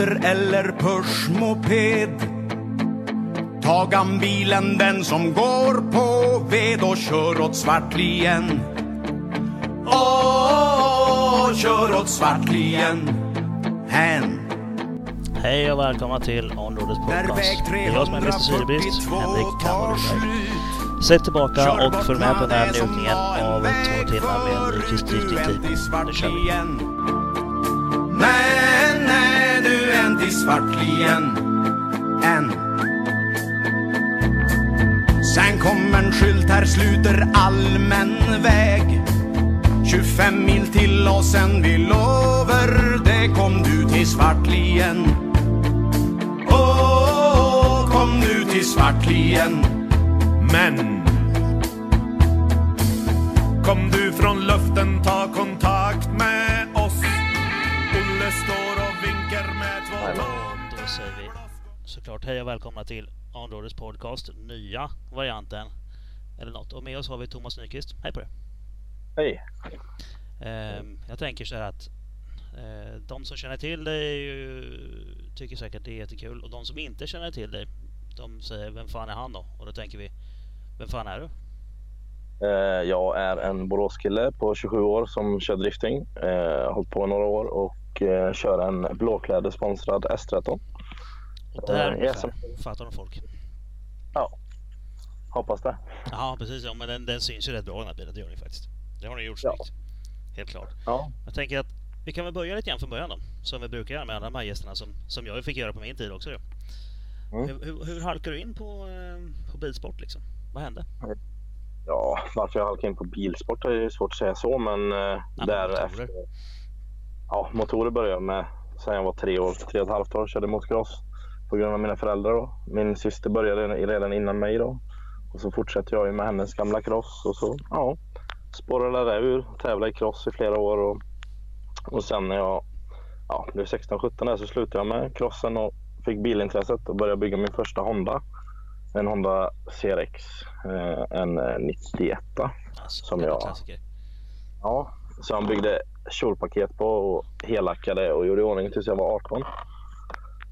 Ta skoter eller pushmoped Tagan bilen den som går på ved och kör åt Svartlien Åh, kör åt Svartlien Hän Hej och välkomna till Onroaders podcast. Det är jag som är Mr Syrebrist, Henrik Kammarberg. Sätt tillbaka och följ med på den här njutningen av två timmar med Nykvist Drifting Team. Nu kör vi! Du Svartlien än. Sen kom en skylt här sluter allmän väg. 25 mil till och sen vi lover det kom du till Svartlien Åh, kom du till Svartlien Men. Kom du från luften, ta kontakt med oss. Olle står och då säger vi såklart hej och välkomna till Onroaders podcast, nya varianten. Eller något. Och med oss har vi Thomas Nyqvist. Hej på dig! Hej. Ehm, jag tänker så här att eh, de som känner till dig tycker säkert det är jättekul och de som inte känner till dig de säger vem fan är han då? Och då tänker vi vem fan är du? Eh, Jag är en Boråskille på 27 år som kör drifting. Eh, Har hållit på några år och eh, kör en blåklädesponsrad S13. Och där Eh, fattar de folk. Ja, hoppas det. Ja precis, ja, men den, den syns ju rätt bra den här bilen, det gör den ju faktiskt. Det har ni gjort Ja. snyggt. Helt klart. Ja, Jag tänker att vi kan väl börja lite grann från början då. Som vi brukar göra med alla de här gästerna som, som jag fick göra på min tid också. Mm. Hur, hur, hur halkar du in på, eh, på bilsport liksom? Vad hände? ja varför jag halkade in på bilsport är ju svårt att säga så, men eh, men därefter... Ja, motorer började jag med sen jag var tre år, tre och ett halvt år. Körde motocross på grund av mina föräldrar. Då. Min syster började redan innan mig då. Och så fortsatte jag med hennes gamla cross och så ja, spårade det ur. Tävlade i cross i flera år och, och sen när jag ja, blev 16-17 där så slutade jag med crossen och fick bilintresset och började bygga min första Honda. En Honda CRX, eh, en eh, 91. Alltså, Som jag-. Ja, så han byggde kjolpaket på och helackade och gjorde i ordning tills jag var 18.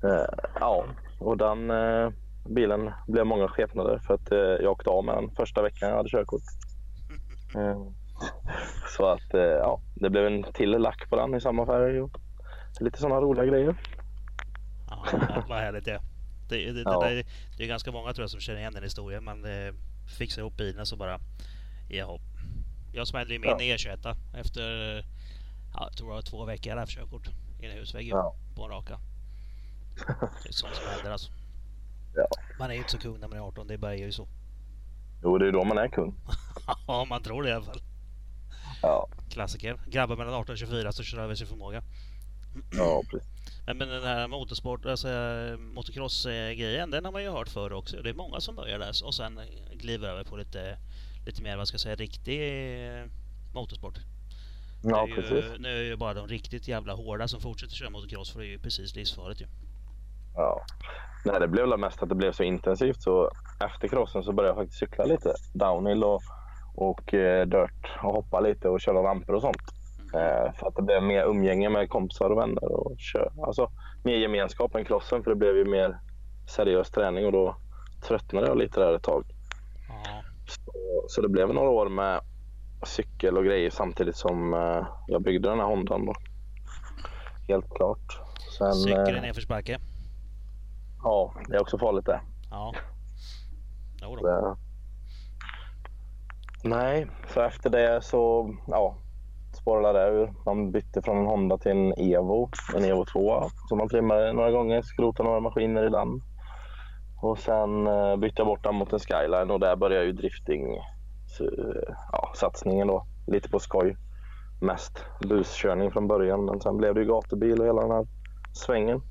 Eh, ja, och den eh, bilen blev många skepnader för att eh, jag åkte av med den första veckan jag hade körkort. Så att ja, det blev en till lack på den i samma färg och lite sådana roliga grejer. Ja, vad härligt det. Det, det, Ja. det, där, det är ganska många tror jag som känner igen den historien. Man eh, fixar ihop bilen så bara, jaha. Jag smällde i min Ja. E21 efter, ja, jag tror var två veckor jag hade körkort. I en husvägg ju, Ja. på en raka. Det är sånt som händer alltså. Ja. Man är ju inte så kung när man är 18, det bara är ju så. Jo, det är då man är kung. Ja, man tror det i alla fall. Ja, Klassiker. Grabbar mellan 18 och 24 som kör över sin förmåga. ja precis. Nej, men den här motorsport, alltså motocross-grejen, den har man ju hört förr också. Det är många som börjar där och sen kliver över på lite, lite mer, vad ska jag säga, riktig eh, motorsport. Ja, är precis. ju, nu är det ju bara de riktigt jävla hårda som fortsätter köra motocross för det är ju precis livsfarligt ju. Ja. Nej, det blev väl mest att det blev så intensivt så efter crossen så började jag faktiskt cykla lite downhill och, och eh, dirt och hoppa lite och köra ramper och sånt. Eh, för att det blev mer umgänge med kompisar och vänner och kö, alltså mer gemenskap än crossen för det blev ju mer seriös träning och då tröttnade jag lite där ett tag. Ja, Så, så det blev några år med cykel och grejer samtidigt som eh, jag byggde den här Hondan då. Helt klart. Sen, cykel i eh, nedförsbacke. ja, det är också farligt det. Ja. Jo då. Det- Nej, så efter det så ja, spårade det ur. Man bytte från en Honda till en Evo, en Evo 2 som man trimmade några gånger, skrotade några maskiner i den. Och sen eh, bytte jag bort den mot en Skyline och där började ju drifting så, eh, ja, satsningen då. Lite på skoj. Mest buskörning från början men sen blev det ju gatubil och hela den här svängen.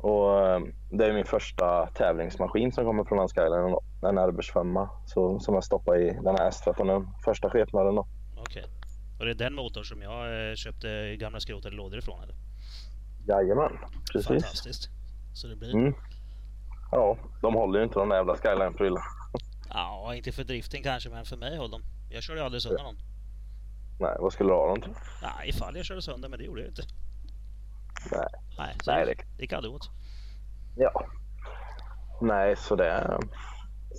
Och eh, det är min första tävlingsmaskin som kommer från den Skyline då. En Airbus 5 så, som jag stoppade i den här S13, den första skepnaden då. Okej. Och det är den motorn som jag köpte gamla skrotade lådor ifrån eller? Jajamän, precis. Fantastiskt. Så det blir... Mm. Ja, de håller ju inte de där jävla Skyline-prylarna. Ja, inte för driften kanske, men för mig höll de. Jag körde aldrig sönder någon. Nej, vad skulle du ha dem till? Nej, ifall jag körde sönder, men det gjorde jag inte. Nej. Nej, så Nej, det, kan du åt. Ja. Nej, så det...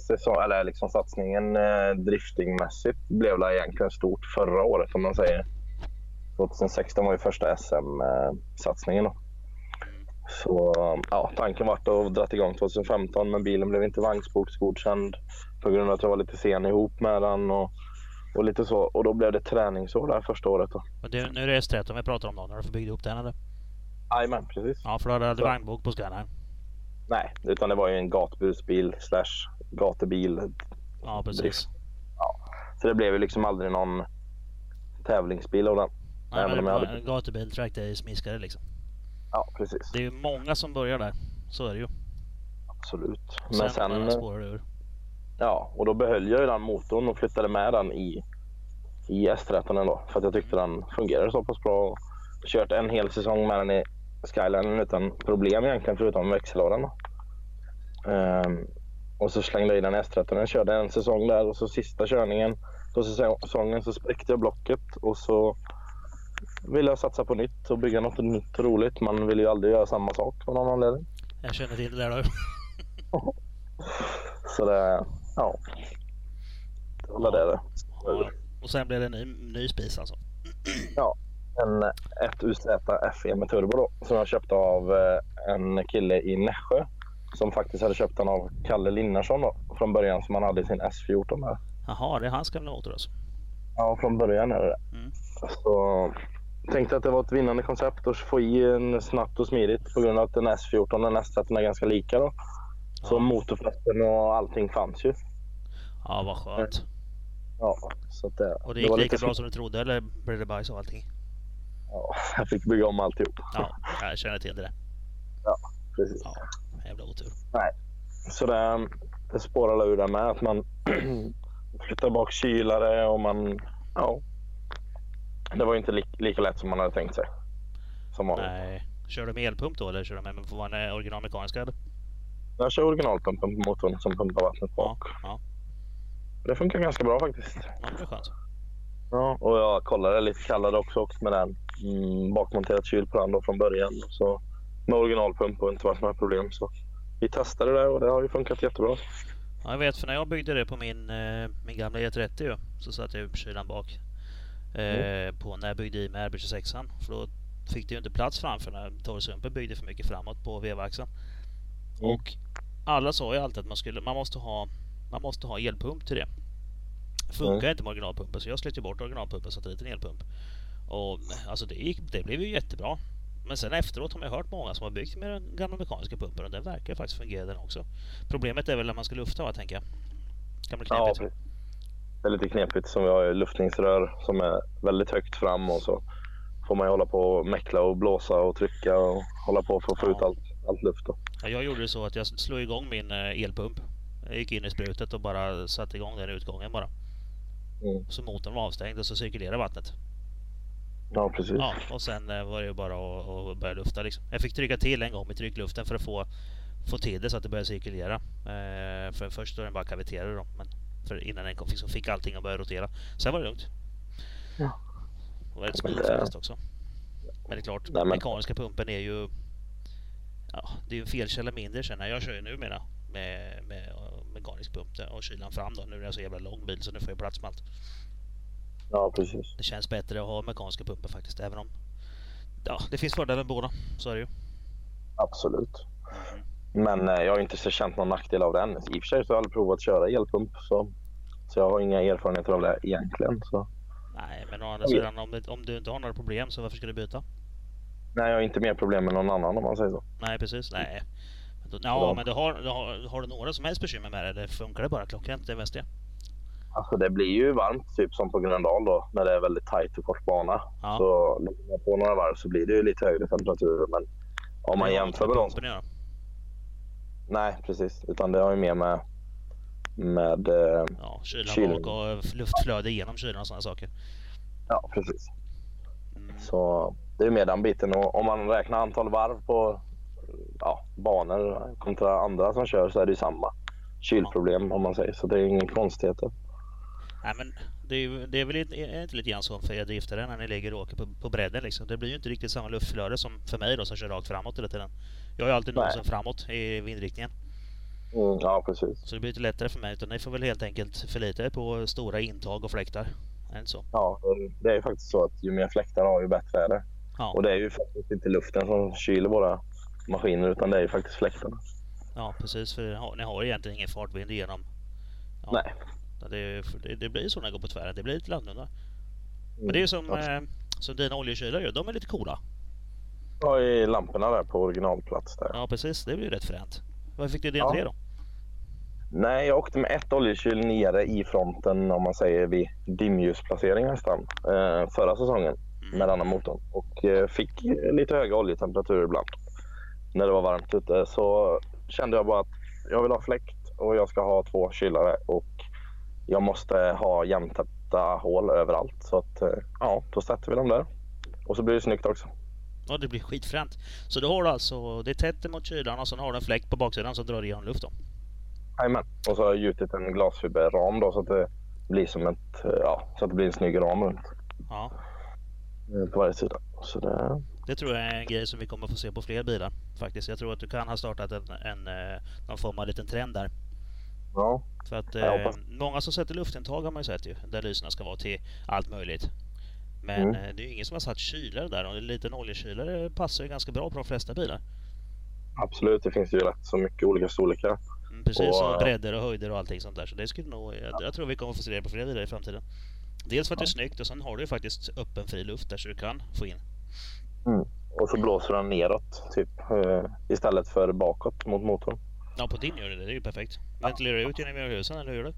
Säsong, eller liksom satsningen eh, driftingmässigt blev det egentligen stort förra året om man säger. 2016 var ju första SM-satsningen då. Så ja, tanken var att dra igång 2015 men bilen blev inte vagnsboksgodkänd på grund av att jag var lite sen ihop med den och, och lite så. Och då blev det träningsår där första året då. Men det, nu är det S13 vi pratar om då, när du bygga upp den eller? Jajamän, precis. Ja, för du hade Så. vagnbok på Skyline. Nej, utan det var ju en gatbusbil slash gatubil Ja, precis. Så det blev ju liksom aldrig någon tävlingsbil av den. Nej, men det var hade- en gatubil, track day, smiskare liksom. Ja, precis. Det är ju många som börjar där. Så är det ju. Absolut. Men sen, sen, ur. ja, och då behöll jag ju den motorn och flyttade med den i, i S13 då. För att jag tyckte den fungerade så pass bra. Och kört en hel säsong med den i Skyline utan problem egentligen förutom växellådan. Ehm, och så slängde jag i den i S13. Jag körde en säsong där och så sista körningen på säsongen så spräckte jag blocket och så ville jag satsa på nytt och bygga något nytt och roligt. Man vill ju aldrig göra samma sak av någon anledning. Jag känner till det där då. Så det, ja. Det var det det. Ja. Och sen blev det en ny, ny spis alltså. En 1 UZ FE med turbo då, som jag köpte av eh, en kille i Nässjö. Som faktiskt hade köpt den av Kalle Linnarsson då, från början som han hade i sin S14 där. Jaha, det är hans gamla motor alltså. Ja, från början är det det. Mm. Så tänkte att det var ett vinnande koncept att få i en snabbt och smidigt på grund av att en S14 och en S13 är ganska lika då. Så Ja. motorfläkten och allting fanns ju. Ja, vad skönt. Ja, så att det, Och det gick var lika bra som du trodde eller blev det bajs av allting? Ja, jag fick bygga om alltihop. Ja, jag känner till det. Precis. Ja, jävla otur. Så det, det spårade ur det med att man flyttar bak kylare och man... Ja. Det var ju inte li, lika lätt som man hade tänkt sig. Som vanligt. Nej. Kör du med elpump då eller kör du med den originalmekaniska eller? Jag kör originalpumpen på motorn som pumpar vattnet Ja, bak. ja. Det funkar ganska bra faktiskt. ja det är skönt. Ja, och jag kollade lite kallade också åkt med den. Mm, bakmonterat kyl på den då från början. Så med originalpump och inte varit några problem. Så vi testade det och det har ju funkat jättebra. Ja, jag vet för när jag byggde det på min, eh, min gamla E30 ju, så satte jag upp kylan bak. Eh, på när jag byggde i med RB26an. För då fick det ju inte plats framför när torrsumpen byggde för mycket framåt på vevaxeln. Mm. Och alla sa ju alltid att man, skulle, man, måste, ha, man måste ha elpump till det. Funkar Mm. inte med originalpumpen så jag slet ju bort originalpumpen och satte dit en elpump. Och alltså det, gick, det blev ju jättebra. Men sen efteråt har man hört många som har byggt med den gamla mekaniska pumpen och den verkar faktiskt fungera den också. Problemet är väl när man ska lufta va, tänker jag. Kan bli Ja, knepigt. precis. det är lite knepigt som vi har luftningsrör som är väldigt högt fram och så får man ju hålla på och mäckla och blåsa och trycka och hålla på för att få Ja. ut allt, allt luft. Då. Ja, jag gjorde det så att jag slog igång min eh, elpump. Jag gick in i sprutet och bara satte igång den utgången bara. Mm. Så motorn var avstängd och så cirkulerade vattnet. Ja, precis. Ja, och sen eh, var det ju bara att, att börja lufta liksom. Jag fick trycka till en gång med tryckluften för att få, få till det så att det började cirkulera. Eh, för först då den bara kaviterade då. Men för innan den kom så fick allting att börja rotera. Sen var det lugnt. Ja. Och väldigt Men smidigt det- faktiskt också. Men det är klart, Nej, men- mekaniska pumpen är ju... Ja, det är ju en felkälla mindre känner jag. Jag kör ju numera med, med eh, mekanisk pump och kylan fram då. Nu är det så jävla lång bil så nu får jag plats med allt. Ja, precis. Det känns bättre att ha mekaniska pumpen faktiskt. Även om... Ja, det finns fördelar med båda. Så är det ju. Absolut. Men eh, jag har inte så känt någon nackdel av den. I och för sig så har jag aldrig provat att köra elpump så, så jag har inga erfarenheter av det egentligen. Så. Nej, men å andra sidan om, det, om du inte har några problem så varför ska du byta? Nej, jag har inte mer problem med någon annan om man säger så. Nej, precis. Nej. Men då, ja, Ja. men du har, du har, har du några som helst bekymmer med det? Eller funkar det bara klockrent? Det är mest det. Alltså det blir ju varmt typ som på Gröndal då när det är väldigt tajt och kort bana. Ja. Så lägger man på några varv så blir det ju lite högre temperaturer. Men om man jämför med dem göra. Nej, precis. Utan det har ju mer med, med eh, Ja, kylan bak och luftflöde genom kylan och sådana saker. ja, precis. Mm. Så det är mer den biten. Och om man räknar antal varv på ja, banor kontra andra som kör så är det ju samma kylproblem om man säger. Så det är ingen konstigheter. Nej men det är, det är väl inte, är inte lite grann så för er driftare när ni ligger och åker på, på bredden liksom. Det blir ju inte riktigt samma luftflöde som för mig då som kör rakt framåt hela tiden. Jag har ju alltid nosen framåt i vindriktningen. Mm, ja, precis. Så det blir lite lättare för mig. Utan ni får väl helt enkelt förlita er på stora intag och fläktar. Är det inte så? Ja, det är ju faktiskt så att ju mer fläktar har ju bättre är det. Ja. Och det är ju faktiskt inte luften som kyler våra maskiner utan det är ju faktiskt fläktarna. Ja precis, för ni har, ni har egentligen ingen fartvind igenom. Ja. Nej. Det, det, det blir så när det går på tvären. Det blir lite annorlunda. Men Mm, det är ju som, eh, som dina oljekylare gör. De är lite coola. Ja, i lamporna där på originalplats där. Ja precis, det blir ju rätt fränt. Vad fick du idén Ja. till det då? Nej, jag åkte med ett oljekyl nere i fronten om man säger vid dimljusplacering nästan eh, förra säsongen med denna motorn och eh, fick lite höga oljetemperaturer ibland när det var varmt ute. Så kände jag bara att jag vill ha fläkt och jag ska ha två kylare och jag måste ha jämntäppta hål överallt. Så att, eh, ja, då sätter vi dem där. Och så blir det snyggt också. Ja, det blir skitfränt. Så då har du alltså, det är tätt mot kylan och sen har du en fläkt på baksidan som drar igenom luft då. Jajamän. Och så har jag gjutit en glasfiberram då så att det blir som ett, eh, ja, så att det blir en snygg ram runt Ja, eh, på varje sida. Så det, det tror jag är en grej som vi kommer få se på fler bilar faktiskt. Jag tror att du kan ha startat en, en någon form av liten trend där. Ja, För att eh, många som sätter luftintag har man ju sett ju. Där lyserna ska vara till allt möjligt. Men Mm. eh, det är ju ingen som har satt kylare där och en liten oljekylare passar ju ganska bra på de flesta bilar. absolut. Det finns ju rätt så mycket olika storlekar. Mm, precis, Och, och eh, bredder och höjder och allting sånt där. Så det skulle nog, jag, jag tror vi kommer få se det på fler bilar i framtiden. Dels för att det är snyggt och sen har du ju faktiskt öppen fri luft där så du kan få in. Och så blåser den neråt typ eh, istället för bakåt mot motorn. Ja, på din gör det det. är ju perfekt. Ventilerar du ut genom husen eller hur gör du?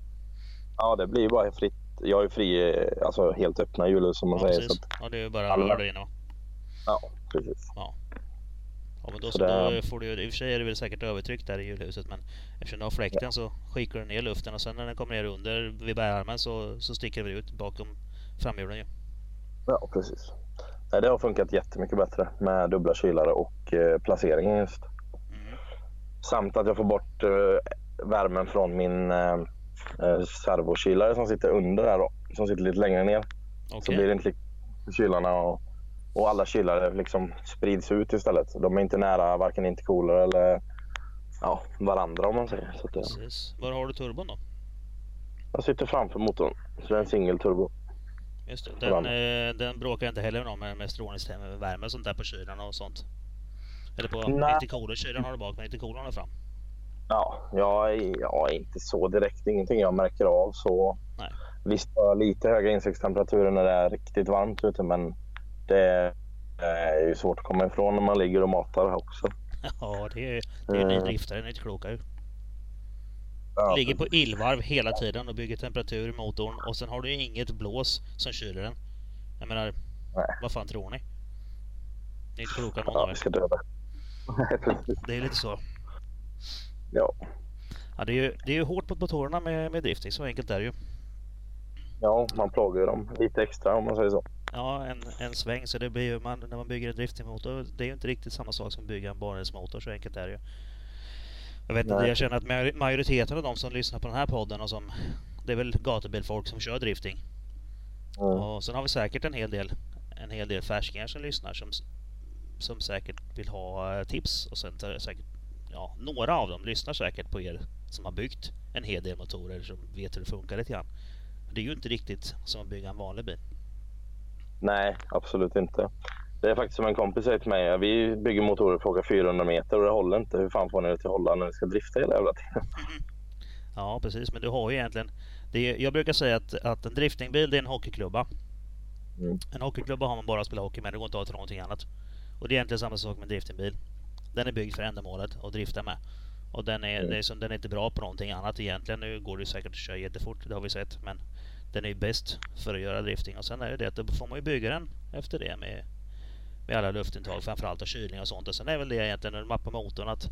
Ja, det blir ju bara fritt. Jag är ju fri, eh, alltså helt öppna hjul som man Ja, säger. Så precis. att, Ja, det är ju bara Alla- där inne va? ja, precis. Ja. Ja men då, Så så det- då får du i och för sig är det väl säkert övertryck där i hjulhuset men eftersom du har fläkten så skickar du ner luften och sen när den kommer ner under vid bärarmen så, så sticker det ut bakom framhjulen ju. Ja, precis. Nej, det har funkat jättemycket bättre med dubbla kylare och eh, placeringen just. Samt att jag får bort eh, värmen från min eh, eh, servokylare som sitter under där. Som sitter lite längre ner. Så Okej. blir det inte lika kylarna och, och alla kylare liksom sprids ut istället. De är inte nära varken intercooler eller ja, varandra om man säger. Så att, Precis. Var har du turbon då? jag sitter framför motorn. Så det är en single turbo. Just det. Den, eh, den bråkar inte heller med med, strålningsvärme och sånt där på kylan och sånt. Eller på Nej. intercooler. Kylan har du bak men intercoolern har fram. Ja, jag är, jag är inte så direkt. Ingenting jag märker av. så Nej. Visst har jag lite höga insektstemperaturer när det är riktigt varmt ute men det är ju svårt att komma ifrån när man ligger och matar också. Ja, det är, det är ju ni Eh. driftare, ni är inte kloka ju. Ja, Ligger på illvarv hela tiden och bygger temperatur i motorn och sen har du ju inget blås som kyler den. Jag menar, Nej. vad fan tror ni? Ni är inte kloka någon ja, av er. Det är lite så. Ja. Ja, det är ju, det är ju hårt mot motorerna med, med drifting, så enkelt är det ju. ja, man plågar ju dem lite extra om man säger så. Ja, en, en sväng så det blir ju, man, när man bygger en driftingmotor, det är ju inte riktigt samma sak som att bygga en barnhetsmotor, så enkelt är det ju. Jag vet inte, jag känner att majori- majoriteten av de som lyssnar på den här podden och som, det är väl gatubilfolk som kör drifting. Mm. Och sen har vi säkert en hel del, en hel del färskingar som lyssnar som, som säkert vill ha eh, tips och sen tar säkert, ja, några av dem lyssnar säkert på er som har byggt en hel del motorer som vet hur det funkar lite grann. Men Det är ju inte riktigt som att bygga en vanlig bil. Nej, absolut inte. Det är faktiskt som en kompis säger till mig. Vi bygger motorer att åka 400 meter och det håller inte. Hur fan får ni det till att hålla när ni ska drifta hela jävla tiden? Ja, precis. Men du har ju egentligen... Är, jag brukar säga att, att en driftingbil det är en hockeyklubba. Mm. En hockeyklubba har man bara att spela hockey med. Det går inte att ha till någonting annat. Och det är egentligen samma sak med driftingbil. Den är byggd för ändamålet att drifta med. Och den är, Mm. är som, den är inte bra på någonting annat egentligen. Nu går det säkert att köra jättefort, det har vi sett. Men den är ju bäst för att göra drifting. Och sen är det det att då får man ju bygga den efter det med, med alla luftintag, framförallt och kylning och sånt. Och sen är väl det egentligen när du mappar motorn att,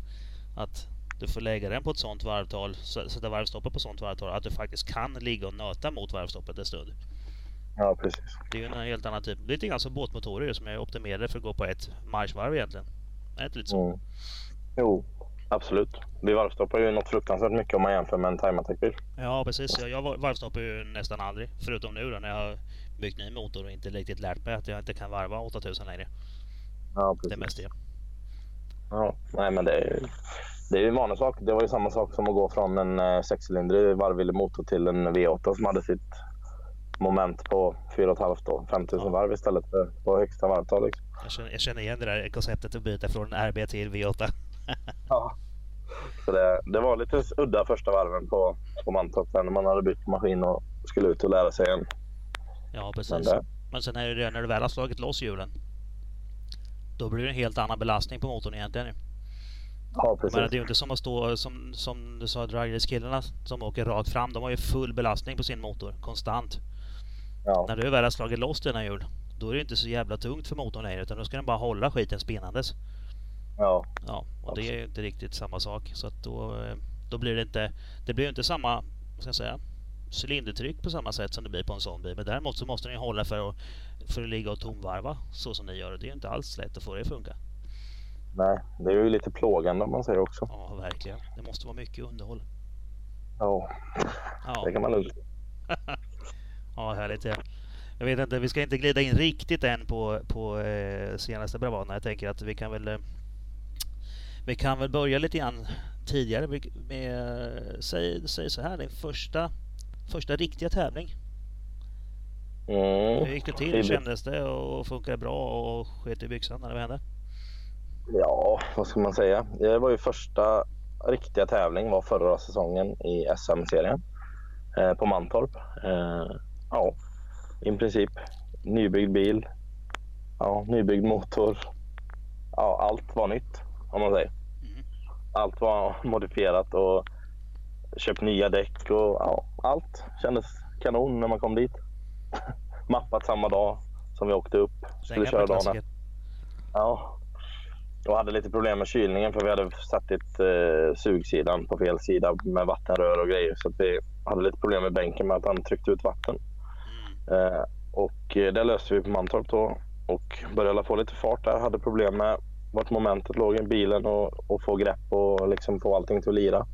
att du får lägga den på ett sånt varvtal, sätta varvstoppet på ett sånt varvtal att du faktiskt kan ligga och nöta mot varvstoppet en stund. Ja, precis. Det är ju en helt annan typ. Lite grann som båtmotorer ju, som är optimerade för att gå på ett marschvarv egentligen. Är det inte lite så? Mm. Jo, absolut. Vi varvstoppar ju något fruktansvärt mycket om man jämför med en time-attack-bil. Ja, precis. Jag varvstoppar ju nästan aldrig. Förutom nu då när jag har byggt ny motor och inte riktigt lärt mig att jag inte kan varva 8000 längre. Ja, precis. Det är mest det. Ja, nej men det är ju det är en vanlig sak. Det var ju samma sak som att gå från en eh, sexcylindrig varvvillig motor till en V8 som hade sitt moment på 4,5 och 5000 ja. varv istället för på högsta varvtal. Liksom. Jag, känner, jag känner igen det där konceptet att byta från RB till V8. ja. Så det, det, var lite udda första varven på, på Mantorp när man hade bytt maskin och skulle ut och lära sig igen. Ja, precis. Men, det... Men sen är det när du väl har slagit loss hjulen. Då blir det en helt annan belastning på motorn egentligen. Ja, precis. Men det är ju inte som att stå som, som du sa, dragrace-killarna som åker rakt fram. De har ju full belastning på sin motor konstant. Ja. När du väl har slagit loss dina hjul, då är det inte så jävla tungt för motorn längre utan då ska den bara hålla skiten spinnandes. Ja. Ja, och det är ju inte riktigt samma sak. Så att då, då blir det inte, det blir inte samma, vad ska jag säga, cylindertryck på samma sätt som det blir på en sån bil. Men däremot så måste den hålla för att, för att ligga och tomvarva så som ni gör. Det är inte alls lätt att få det att funka. Nej, det är ju lite plågande om man säger också. Ja, verkligen. Det måste vara mycket underhåll. Ja, ja. det kan man lugnt. ja, härligt. Ja. Jag vet inte, vi ska inte glida in riktigt än på, på eh, senaste bravaderna. Jag tänker att vi kan väl eh, vi kan väl börja lite grann tidigare med, med säg, säg så här, din första, första riktiga tävling. Mm. Hur gick det till? Kändes det och funkade bra och sket i byxan när det hände? Ja, vad ska man säga? Det var ju första riktiga tävling var förra säsongen i SM-serien eh, på Mantorp. Eh, ja, i princip nybyggd bil, ja, nybyggd motor. Ja, allt var nytt om man säger. Mm. Allt var modifierat och köpt nya däck och ja, allt kändes kanon när man kom dit. Mappat samma dag som vi åkte upp. Skulle köra dagen Ja, och hade lite problem med kylningen för vi hade satt dit eh, sugsidan på fel sida med vattenrör och grejer. Så vi hade lite problem med bänken med att han tryckte ut vatten. Eh, och eh, det löste vi på Mantorp då och började få lite fart där. Hade problem med vart momentet låg i bilen och, och få grepp och liksom få allting till att lira.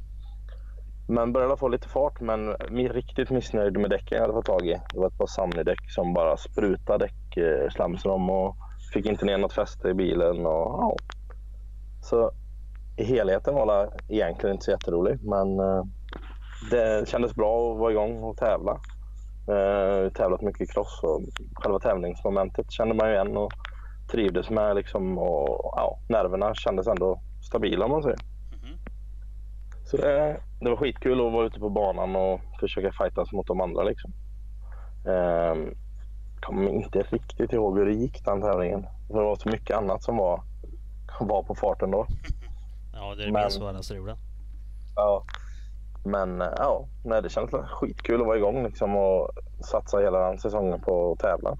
Men började få lite fart men riktigt missnöjd med däcken jag hade fått tag i. Det var ett par Sunny-däck som bara sprutade däckslamsrom och fick inte ner något fäste i bilen. Och, ja. Så i helheten var det egentligen inte så jätterolig. men eh, det kändes bra att vara igång och tävla. Eh, tävlat mycket i cross och själva tävlingsmomentet kände man ju igen och trivdes med liksom och ja, nerverna kändes ändå stabila om man säger. Mm. Så det, det, var skitkul att vara ute på banan och försöka fightas mot de andra liksom. Eh, kommer inte riktigt ihåg hur det gick den tävlingen. För det var så mycket annat som var, var på farten då. ja, det är det svåraste strula. Ja. Men eh, ja, nej, det kändes skitkul att vara igång liksom och satsa hela den säsongen på att tävla.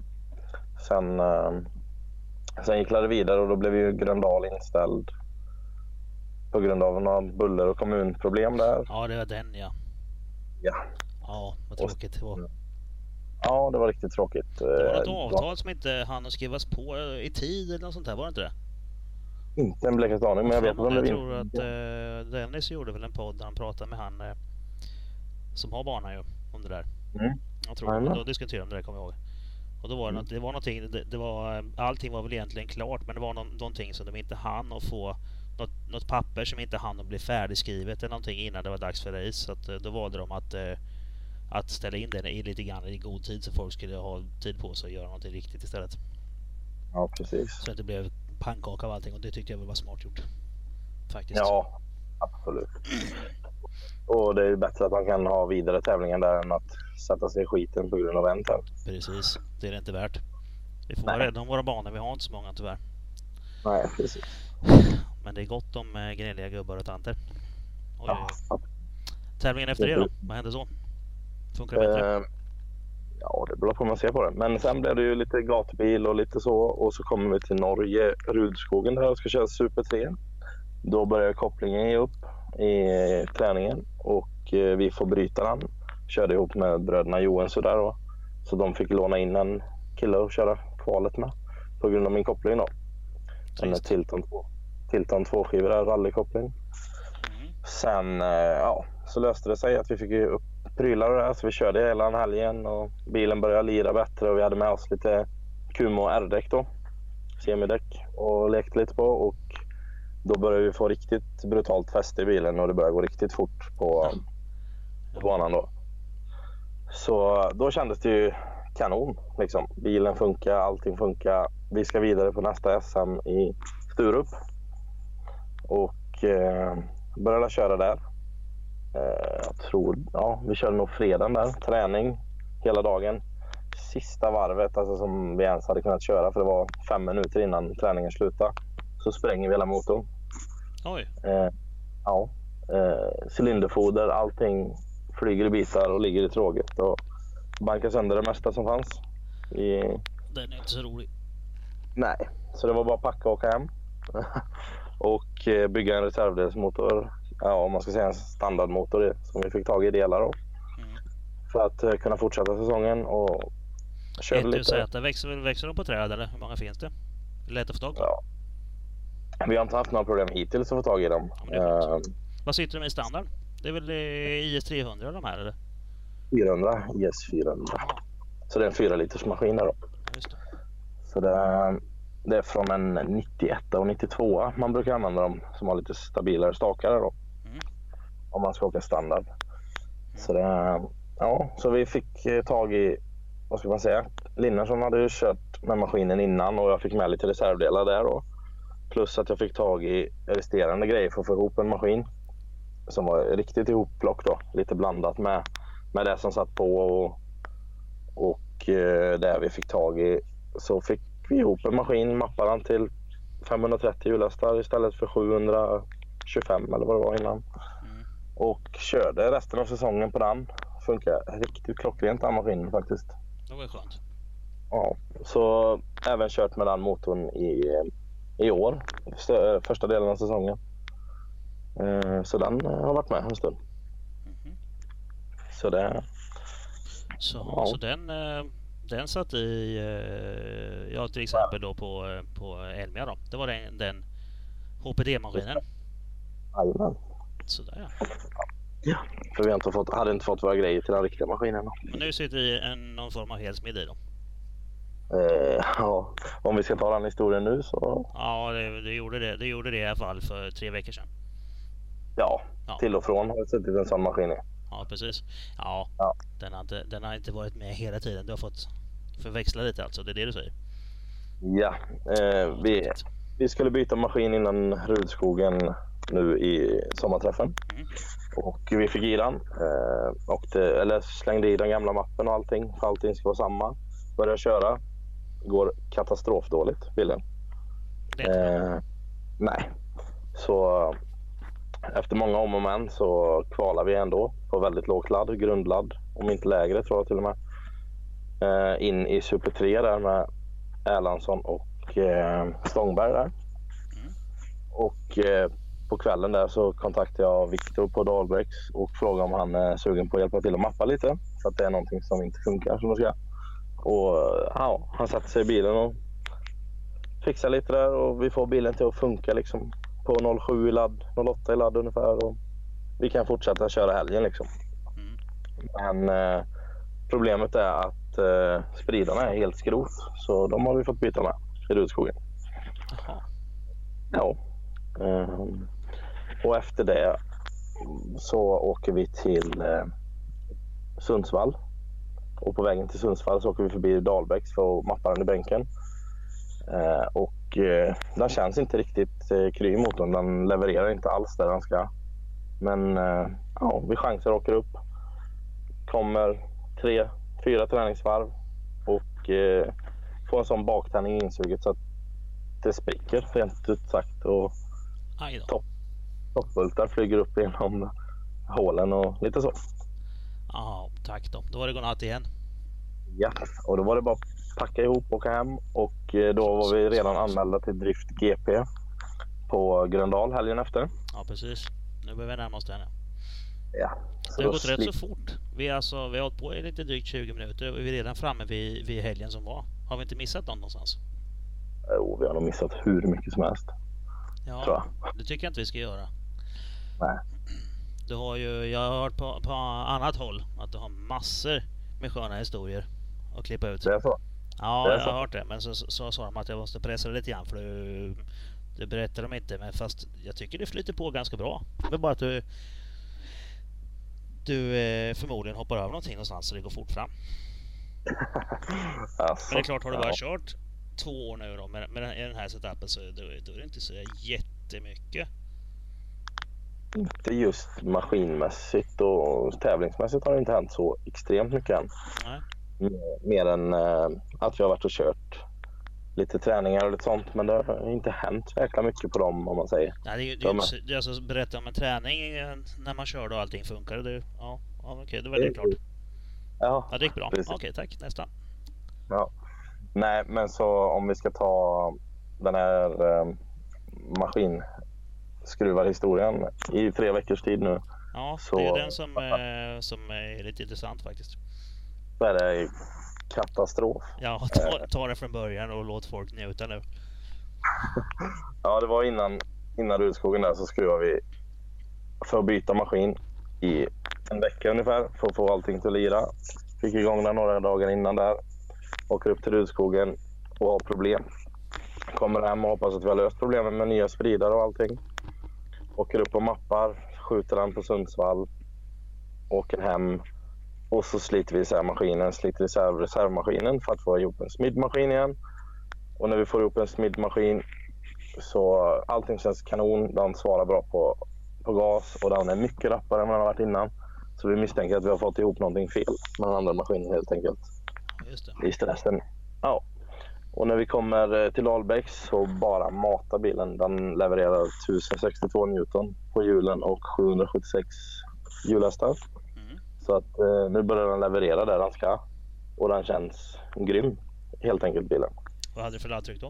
Sen, eh, sen gick det vidare och då blev ju Gröndal inställd på grund av några buller och kommunproblem där. Ja, det var den ja. Ja. Ja, vad tråkigt det var. Ja, det var riktigt tråkigt. Det var något eh, avtal som inte hann skrivas på i tid eller något sånt där, var det inte det? Inte en blekaste aning, men jag vet att Jag tror att uh, Dennis gjorde väl en podd där han pratade med han uh, som har bana ju, om det där. Mm. Jag tror att de diskuterade om det där, kommer jag ihåg. Och då var det, mm. det var någonting, det, det, var, allting var väl egentligen klart, men det var någon, någonting som de inte hann att få något, något papper som inte hann att bli färdigskrivet eller någonting innan det var dags för race. Så att, då valde de att att ställa in det i lite grann i god tid så folk skulle ha tid på sig att göra någonting riktigt istället. Ja, precis. Så att det blev pannkaka av allting och det tyckte jag väl var smart gjort. Faktiskt. Ja, absolut. Och det är ju bättre att man kan ha vidare tävlingar där än att sätta sig i skiten på grund av en tävling. Precis, det är det inte värt. Vi får vara rädda om våra banor, vi har inte så många tyvärr. Nej, precis. Men det är gott om eh, gnälliga gubbar och tanter. Oj, ja. Tävlingen efter det då? Vad hände så? Funkar det bättre? Ja, det beror på hur man ser på det. Men sen blev det ju lite gatubil och lite så. Och så kommer vi till Norge, Rudskogen där jag ska köra Super 3. Då börjar kopplingen ge upp i träningen och eh, vi får bryta den. Körde ihop med bröderna Johansson där då. Så de fick låna in en kille att köra kvalet med på grund av min koppling då. En Tilton 2 Tilton 2 skivor rallykoppling. sen eh, ja, så löste det sig att vi fick upp prylar och det så vi körde hela den helgen och bilen började lira bättre och vi hade med oss lite Kumo R-däck då. Semidäck och lekte lite på och då började vi få riktigt brutalt fäste i bilen och det började gå riktigt fort på, på banan då. Så då kändes det ju kanon. Liksom. Bilen funkar, allting funkar. Vi ska vidare på nästa SM i Sturup. Och eh, började köra där. Eh, jag tror, ja, vi körde nog fredagen där. Träning hela dagen. Sista varvet alltså, som vi ens hade kunnat köra för det var fem minuter innan träningen slutade. Så spränger vi hela motorn. Oj. Eh, ja. Eh, cylinderfoder, allting flyger i bitar och ligger i tråget. Och bankar sönder det mesta som fanns. I... Den är inte så rolig. Nej, så det var bara att packa och åka hem. och eh, bygga en reservdelsmotor. Ja, om man ska säga en standardmotor som vi fick tag i delar av. Mm. För att eh, kunna fortsätta säsongen och körde lite. 1Z, växer, växer de på träd eller hur många finns det? Lätt att få tag på? Ja. Vi har inte haft några problem hittills att få tag i dem. Ja, men det är Eh, Vad sitter de i standard? Det är väl eh, IS 300 de här eller? 400, IS 400. Så det är en 4 liters maskin där då. Just det. Så det, det är från en 91 och 92 man brukar använda dem som har lite stabilare stakare då. Mm. Om man ska åka standard. Så, det, ja, så vi fick eh, tag i, vad ska man säga, Linnarsson hade ju kört med maskinen innan och jag fick med lite reservdelar där då. Plus att jag fick tag i resterande grejer för att få ihop en maskin. Som var riktigt ihopplock då. Lite blandat med, med det som satt på och, och eh, det vi fick tag i. Så fick vi ihop en maskin, mappade den till 530 hjullöstar istället för 725 eller vad det var innan. Mm. Och körde resten av säsongen på den. Funkar riktigt klockrent den maskinen faktiskt. Det var ju skönt. Ja, så även kört med den motorn i, i år. Första delen av säsongen. Eh, Så den eh, har varit med en stund. Mhm. Så det, Så, Ja. så den, eh, den satt i, eh, ja till exempel då på, eh, på Elmia då. Det var den, den HPD-maskinen. jajamän. Sådär Ja. För vi har inte fått, hade inte fått våra grejer till den riktiga maskinen. Och nu sitter vi en, någon form av helsmid i då. Eh, ja, om vi ska ta den historien nu så Ja, det, det, gjorde det, det gjorde det i alla fall för tre veckor sedan. ja, Ja. till och från har det suttit en sån maskin i. Ja, precis. Ja, Ja. Den, har inte, den har inte varit med hela tiden. Du har fått förväxla lite alltså. Det är det du säger? Ja, eh, vi, vi skulle byta maskin innan Rudskogen nu i sommarträffen. Mm. Och vi fick i den. Eh, och det, eller slängde i den gamla mappen och allting. För allting ska vara samma. Började köra. Går katastrofdåligt bilen. Eh, nej. Så efter många om och men så kvalar vi ändå på väldigt lågt ladd. Grundladd. Om inte lägre tror jag till och med. Eh, in i Super 3 där med Erlandsson och eh, Stångberg där. Och eh, på kvällen där så kontaktade jag Viktor på Dahlbäcks och frågade om han är sugen på att hjälpa till att mappa lite. För att det är någonting som inte funkar som det ska. Och ja, han satte sig i bilen och fixade lite där och vi får bilen till att funka liksom på 07 i ladd, 08 i ladd ungefär. Och vi kan fortsätta köra helgen liksom. Mm. Men eh, problemet är att eh, spridarna är helt skrot. Så de har vi fått byta med i Rudskogen. Ja. Ehm, och efter det så åker vi till eh, Sundsvall. Och på vägen till Sundsvall så åker vi förbi Dahlbäcks för att mappa den i bänken. Eh, och eh, den känns inte riktigt eh, kry i motorn. Den levererar inte alls där den ska. Men eh, ja, vi chansar och åker upp. Kommer tre, fyra träningsvarv och eh, får en sån baktändning i insuget så att det spricker rent ut sagt. Och. Topp. Toppbultar flyger upp genom hålen och lite så. Ja, tack då. Då var det godnatt igen. Ja, och då var det bara att packa ihop och åka hem och eh, då var vi redan anmälda till Drift GP på Gröndal helgen efter. Ja, precis. Nu börjar vi närma oss den. ja. Så Det har gått rätt så fort. Vi, alltså, vi har hållit på i lite drygt 20 minuter och vi är redan framme vid, vid helgen som var. Har vi inte missat någon någonstans? Jo, vi har nog missat hur mycket som helst. Ja, det tycker jag inte vi ska göra. Nej. Du har ju, jag har hört på, på annat håll att du har massor med sköna historier att klippa ut. Det är så? Ja, jag har hört det. Men så sa så, de att jag måste pressa lite grann för du, du berättar de inte. Men fast jag tycker det flyter på ganska bra. Det är bara att du du eh, förmodligen hoppar över någonting någonstans så det går fort fram. alltså, Men det är klart, har du bara ja. kört två år nu då med, med den, den här setupen så då, då är det inte så jättemycket. Inte just maskinmässigt och tävlingsmässigt har det inte hänt så extremt mycket än. Nej. Mer än äh, att vi har varit och kört lite träningar och lite sånt. Men det har inte hänt jäkla mycket på dem om man säger. Nej, det det är, det alltså berätta om en träning eh, när man körde och allting funkade. Det, ja, ja okej, okay, det var det klart. Ja, ja det gick bra. Okej, okay, tack. Nästa. Ja. Nej, men så om vi ska ta den här eh, maskinskruvarhistorien i tre veckors tid nu. Ja, så, det är den som, eh, som är lite intressant faktiskt. Så är det katastrof. Ja, ta, ta det från början och låt folk njuta nu. ja, det var innan, innan Rudskogen där så skruvade vi för att byta maskin i en vecka ungefär för att få allting till att lira. Fick igång den några dagar innan där. Åker upp till Rudskogen och har problem. Kommer hem och hoppas att vi har löst problemen med nya spridare och allting. Åker upp och mappar, skjuter den på Sundsvall. Åker hem och så sliter vi isär maskinen, sliter isär reservmaskinen för att få ihop en smidmaskin igen. Och när vi får ihop en smidmaskin så allting känns kanon. Den svarar bra på, på gas och den är mycket rappare än vad den har varit innan. Så vi misstänker att vi har fått ihop någonting fel med den andra maskinen helt enkelt. Just det. I stressen. Ja. Och när vi kommer eh, till Albäcks så bara matar bilen. Den levererar 1062 Newton på hjulen och 776 hjullöstar. Så att eh, nu börjar den leverera där den ska. Och den känns grym, helt enkelt bilen. Vad hade du för laddtryck då?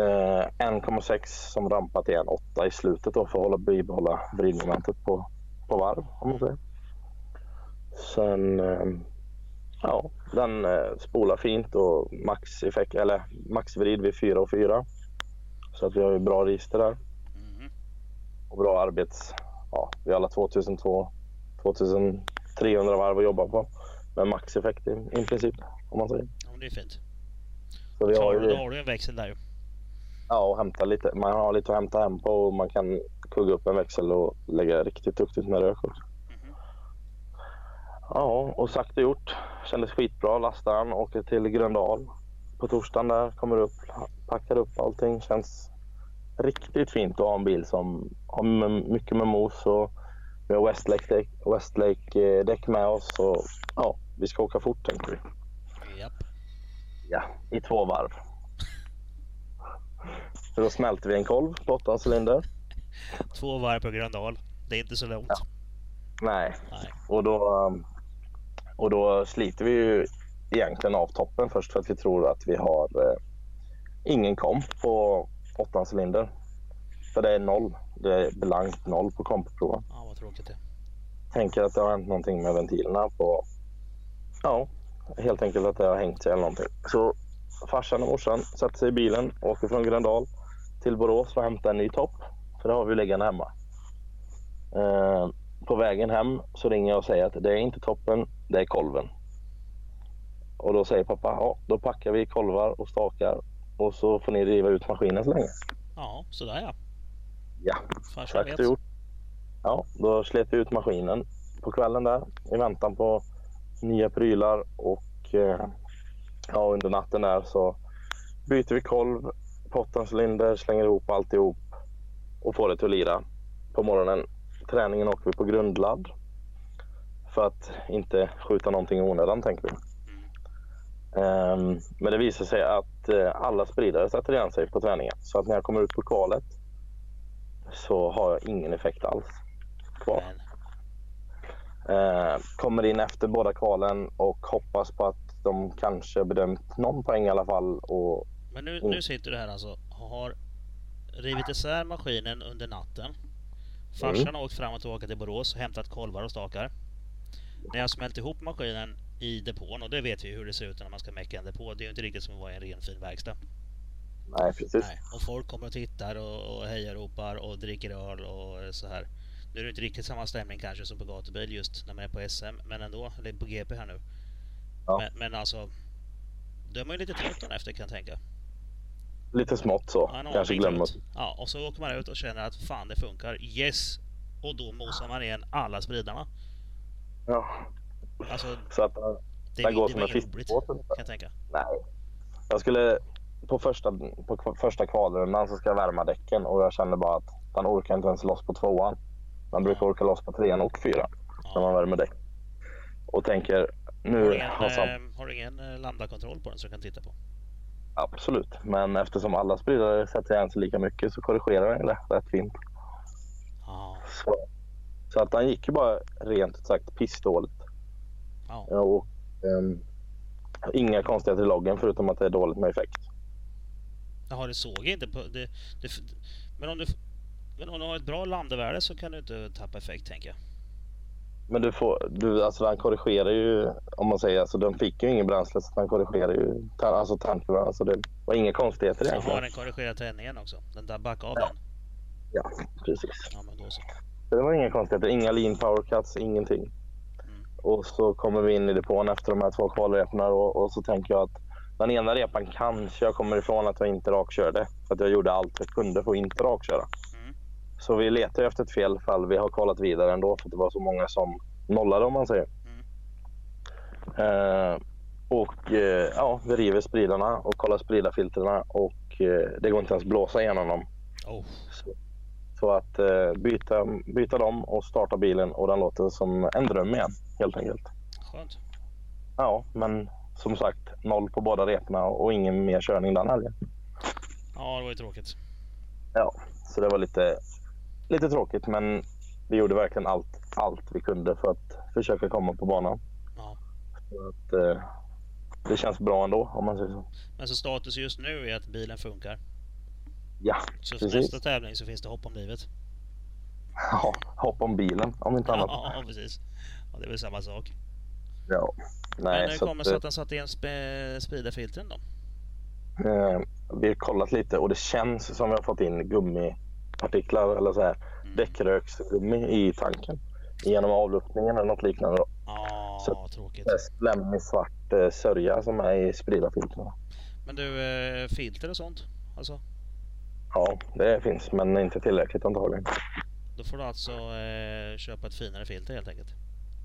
Eh, 1,6 som rampat till 1,8 i slutet då för att hålla, bibehålla vridmomentet på, på varv om man säger. Sen, eh, ja, den eh, spolar fint och max effekt, eller maxvrid vid 4 och 4. Så att vi har ju bra register där. Mm. Och bra arbets, ja, vi har alla 2002, 2000 300 varv att jobba på. Med maxeffekt i, i princip, om man säger. Ja, det är fint. Så vi har ju, då har du en växel där ju. Ja, och hämta lite. Man har lite att hämta hem på och man kan kugga upp en växel och lägga riktigt duktigt med rök också. Mm. Ja, och sagt och gjort. Kändes skitbra. Lastar den, åker till Gröndal på torsdagen där. Kommer upp, packar upp allting. Känns riktigt fint att ha en bil som har mycket med mos och vi har Westlake-däck Westlake däck med oss och ja, vi ska åka fort tänkte vi. Japp. Ja, i två varv. Så då smälter vi en kolv på 8 cylinder. Två varv på Gröndal. Det är inte så långt. Ja. Nej. Nej. Och, då, um, och då sliter vi ju egentligen av toppen först för att vi tror att vi har eh, ingen komp på 8 cylinder. För det är noll. Det är blankt noll på kompproven. Ja, vad tråkigt det Tänker att det har hänt någonting med ventilerna på... Ja, helt enkelt att det har hängt sig eller någonting. Så farsan och morsan sätter sig i bilen, åker från Gröndal till Borås för att hämta en ny topp. För det har vi liggande hemma. Eh, på vägen hem så ringer jag och säger att det är inte toppen, det är kolven. Och då säger pappa, ja då packar vi kolvar och stakar och så får ni riva ut maskinen så länge. Ja, sådär ja. Ja, sagt och gjort. Ja, då slet vi ut maskinen på kvällen där i väntan på nya prylar och eh, ja, under natten där så byter vi kolv, pottencylinder, slänger ihop alltihop och får det till att lira. På morgonen, träningen åker vi på grundladd för att inte skjuta någonting i onödan tänker vi. Um, men det visar sig att uh, alla spridare sätter igen sig på träningen. Så att när jag kommer ut på kvalet så har jag ingen effekt alls kvar. Eh, kommer in efter båda kvalen och hoppas på att de kanske bedömt någon poäng i alla fall. Och... Men nu, nu sitter du här alltså har rivit isär maskinen under natten. Farsan mm. har åkt fram och tillbaka till Borås och hämtat kolvar och stakar. När jag smält ihop maskinen i depån och det vet vi hur det ser ut när man ska mecka en depå. Det är ju inte riktigt som att vara i en ren fin verkstad. Nej, precis. Nej. Och folk kommer och tittar och, och hejar ropar och dricker öl och så här. Nu är det inte riktigt samma stämning kanske som på gatubil just när man är på SM, men ändå. Eller på GP här nu. Ja. Men, men alltså, då är man ju lite trött efter kan jag tänka. Lite smått så. Ja, en Kanske glömmer. trött. Ja, och så åker man ut och känner att fan det funkar. Yes! Och då mosar man igen alla spridarna. Ja. Alltså, Så att, det, Den är- går det som en fiskebåt kan jag tänka. nej. Jag skulle på första, på första kvalrundan så ska jag värma däcken och jag kände bara att man orkar inte ens loss på tvåan. Man brukar orka loss på trean och fyran när man Ja. värmer däck. Och tänker Har nu du ingen, har eh, har du ingen eh, lambda-kontroll på den så du kan titta på? Absolut, men eftersom alla spridare sätter igen sig lika mycket så korrigerar den det rätt fint. Ja. Så, så att han gick ju bara rent ut sagt pissdåligt. Ja, Och, ehm, inga konstigheter i loggen förutom att det är dåligt med effekt. Jaha, det såg jag inte på... Det, det, men, om du, men om du har ett bra lambda-värde så kan du inte tappa effekt tänker jag. Men du får, du, alltså den korrigerar ju, om man säger, alltså den fick ju ingen bränsle så den korrigerar ju, alltså tanken, alltså det var inga konstigheter Jaha, egentligen. den korrigerar tändningen också. Den där backar av Ja. den. Ja, precis. Ja, men då så. Så det var inga konstigheter, inga lean power cuts, ingenting. Mm. Och så kommer vi in i depån efter de här två kvalreporna och, och så tänker jag att den ena repan kanske jag kommer ifrån att jag inte rakkörde. För att jag gjorde allt jag kunde för att inte rakköra. Så vi letar efter ett fel fall vi har kvalat vidare ändå för att det var så många som nollade om man säger. Mm. Eh, och eh, ja, vi river spridarna och kollar spridarfiltrerna och eh, det går inte ens blåsa igenom dem. Oh. Så, så att eh, byta, byta dem och starta bilen och den låter som en dröm igen helt enkelt. Skönt. Ja, men som sagt noll på båda reporna och ingen mer körning den helgen. Ja, det var ju tråkigt. Ja, så det var lite, lite tråkigt men vi gjorde verkligen allt, allt vi kunde för att försöka komma på banan. Ja. Så att, eh, det känns bra ändå om man säger så. Men så status just nu är att bilen funkar. Ja, Så för Precis. nästa tävling så finns det hopp om livet. ja hopp om bilen om inte annat. Ja, precis. Ja, det är väl samma sak. Ja. Nej, Men hur kommer det sig att den satte igen sp- speederfiltren då? Eh, vi har kollat lite och det känns som vi har fått in gummipartiklar eller så här Mm. däckröksgummi i tanken genom avluftningen eller något liknande. Då. Ja, Så- tråkigt. Det är slemmig svart eh, sörja som är i spridarfiltren. Men du, eh, filter och sånt? Alltså, Ja, det finns men inte tillräckligt antagligen. då får du alltså eh, köpa ett finare filter helt enkelt.